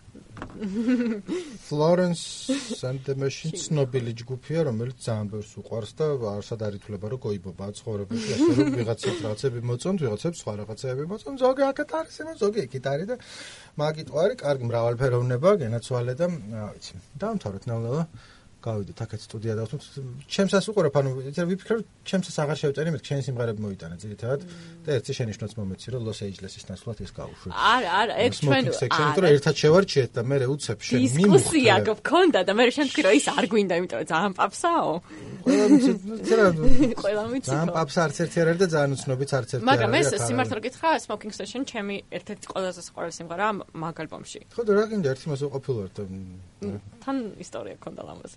Florence and the Machine ცნობილი ჯგუფია, რომელიც ძალიან ბევრს უყვარს და არსად არ ითვლება, რომ გოიბობა ცხოვრებაში, ასე რომ ვიღაცებს რაღაცები მოწონთ, ვიღაცებს სხვა რაღაცები მოწონთ, ზოგი აქეთ არის, იმას ზოგი იქით არის და მაგით ვარი, კარგი მრავალფეროვნება, გენაცვალე და რა ვიცი. დაამთავრეთ ნელ-ნელა. გავიდეთ აქეთ სტუდია და ვთქვით, ჩემსაც უყურებ, ანუ იცი ვიფიქრე, ჩემსაც აღარ შევწერი, მე ჩემი სიმღერები მოიტანა ძირითადად და ერთი შენიშნოს მომეცი, რომ Los Angeles-ის ნაცვლად ეს გავუშვი. არა, არა, ეგ ჩვენ იმიტომ რომ ერთად შევარჩიეთ და მე უცებ შენ დისკუსია გქონდა და მე შენ თქვი რომ ის არ გვინდა, იმიტომ რომ ძალიან პაფსაო. ყველა ძალიან პაპს არც ერთი არ არის და ძალიან უცნობიც არც ერთი მაგრამ ეს სიმართლე გითხრა Smoking Station ჩემი ერთ-ერთი ყველაზე საყვარელი სიმღერაა მაგ ალბომში. ხო და რა გინდა ერთი მას უყოფილვარ და თან ისტორია ქონდა ლამაზ.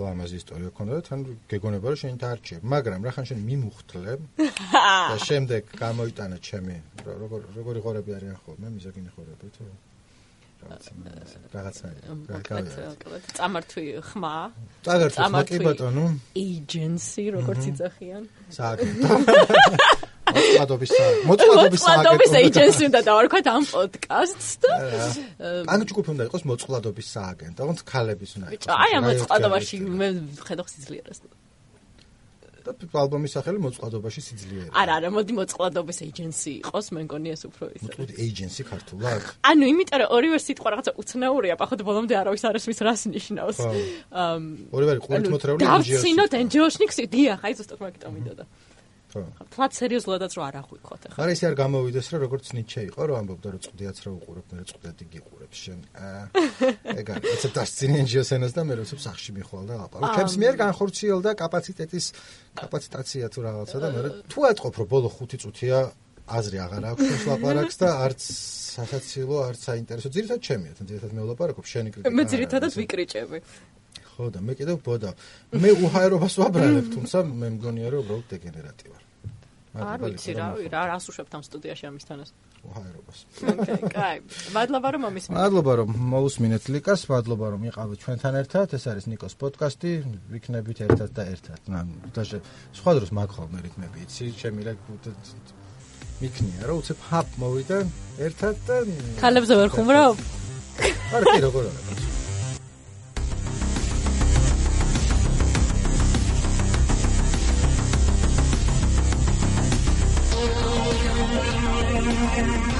ლამაზი ისტორია ქონდა და თან გეგონება რომ შენ დაარჩიებ მაგრამ რახან შენ მიმუხთლებ [LAUGHS] და შემდეგ გამოიტანა ჩემი როგორ როგორი ღორები არიან ხოლმე მიზოგინი ღორები თუ რაღაცა რაღაცა წამართვი ხმა. წაგართვი ხმა კი ბატონო agency როგორც იწახიან სააგენტო [LAUGHS] მოწყადობის სააგენტო მოწყადობის მოწყადობის agency უნდა დავარქვათ ამ პოდკასტს და ან ჯგუფი უნდა იყოს მოწყადობის სააგენტო თქო ქალების უნდა იყოს აი ამ მოწყადობაში მე ხედავ სიძლიერეს და ალბომის სახელი მოწყადობაში სიძლიერე. არა, არა, მოდი მოწყადობის agency იყოს, მე მგონი ეს უფრო ის. მოწყად agency ქართულად? ანუ იმიტომ რომ ორივე სიტყვა რაღაცა უცნაურია, პახოთ ბოლომდე არავის არ ესმის რას ნიშნავს. ამ ორივე ყურით მოთრეული NGO-ში. დავცინოთ NGO-ში, დიახ, აი ზუსტად მაგით ამიდოდა. ხო. ფლატ სერიოზულადაც რო არ აღვიქოთ ახლა. არა ისე არ გამოვიდეს რა როგორც ნიჩე იყო რომ ამბობდა რომ წვდიაც რა უყურებ მე წვდიათი გიყურებს შენ. აა [LAUGHS] ეგ არის ეს დასცინი NGO-სენას და მე როცებ სახში მიხვალ და აპარო. ჩემს მიერ განხორციელდა კაპაციტეტის კაპაციტაცია თუ რაღაცა და მე თუ ატყობ რომ ბოლო 5 წუთია აზრი აღარ აქვს ეს ლაპარაკს და არც სასაცილო არც საინტერესო ძირითადად ჩემია თან ძირითადად მე ვლაპარაკობ შენი კრიტიკა. მე ძირითადად ვიკრიჭები. ხო და მე კიდევ ბოდა. მე უჰაერობას ვაბრალებ, თუმცა მე მგონია რომ უბრალოდ დეგენერატი ვარ. არ ვიცი რა, რა რას უშვებთ ამ სტუდიაში ამისთანაც. უხაერობას. ოკეი, კაი. მადლობა რომ მომისმინეთ. მადლობა რომ მოусმინეთ ლიკას, მადლობა რომ იყავით ჩვენთან ერთად. ეს არის ნიკოს პოდკასტი, ვიქნებით ერთად და ერთად. დაჟე სხვა დროს მაგხოლმე რიტმები იცი, ჩემი რა მიქნია რა, უცებ ჰაპ მოვიდა ერთად და ქალებზე ვერ ხუმრობ. არ კი როგორ არის. Thank you.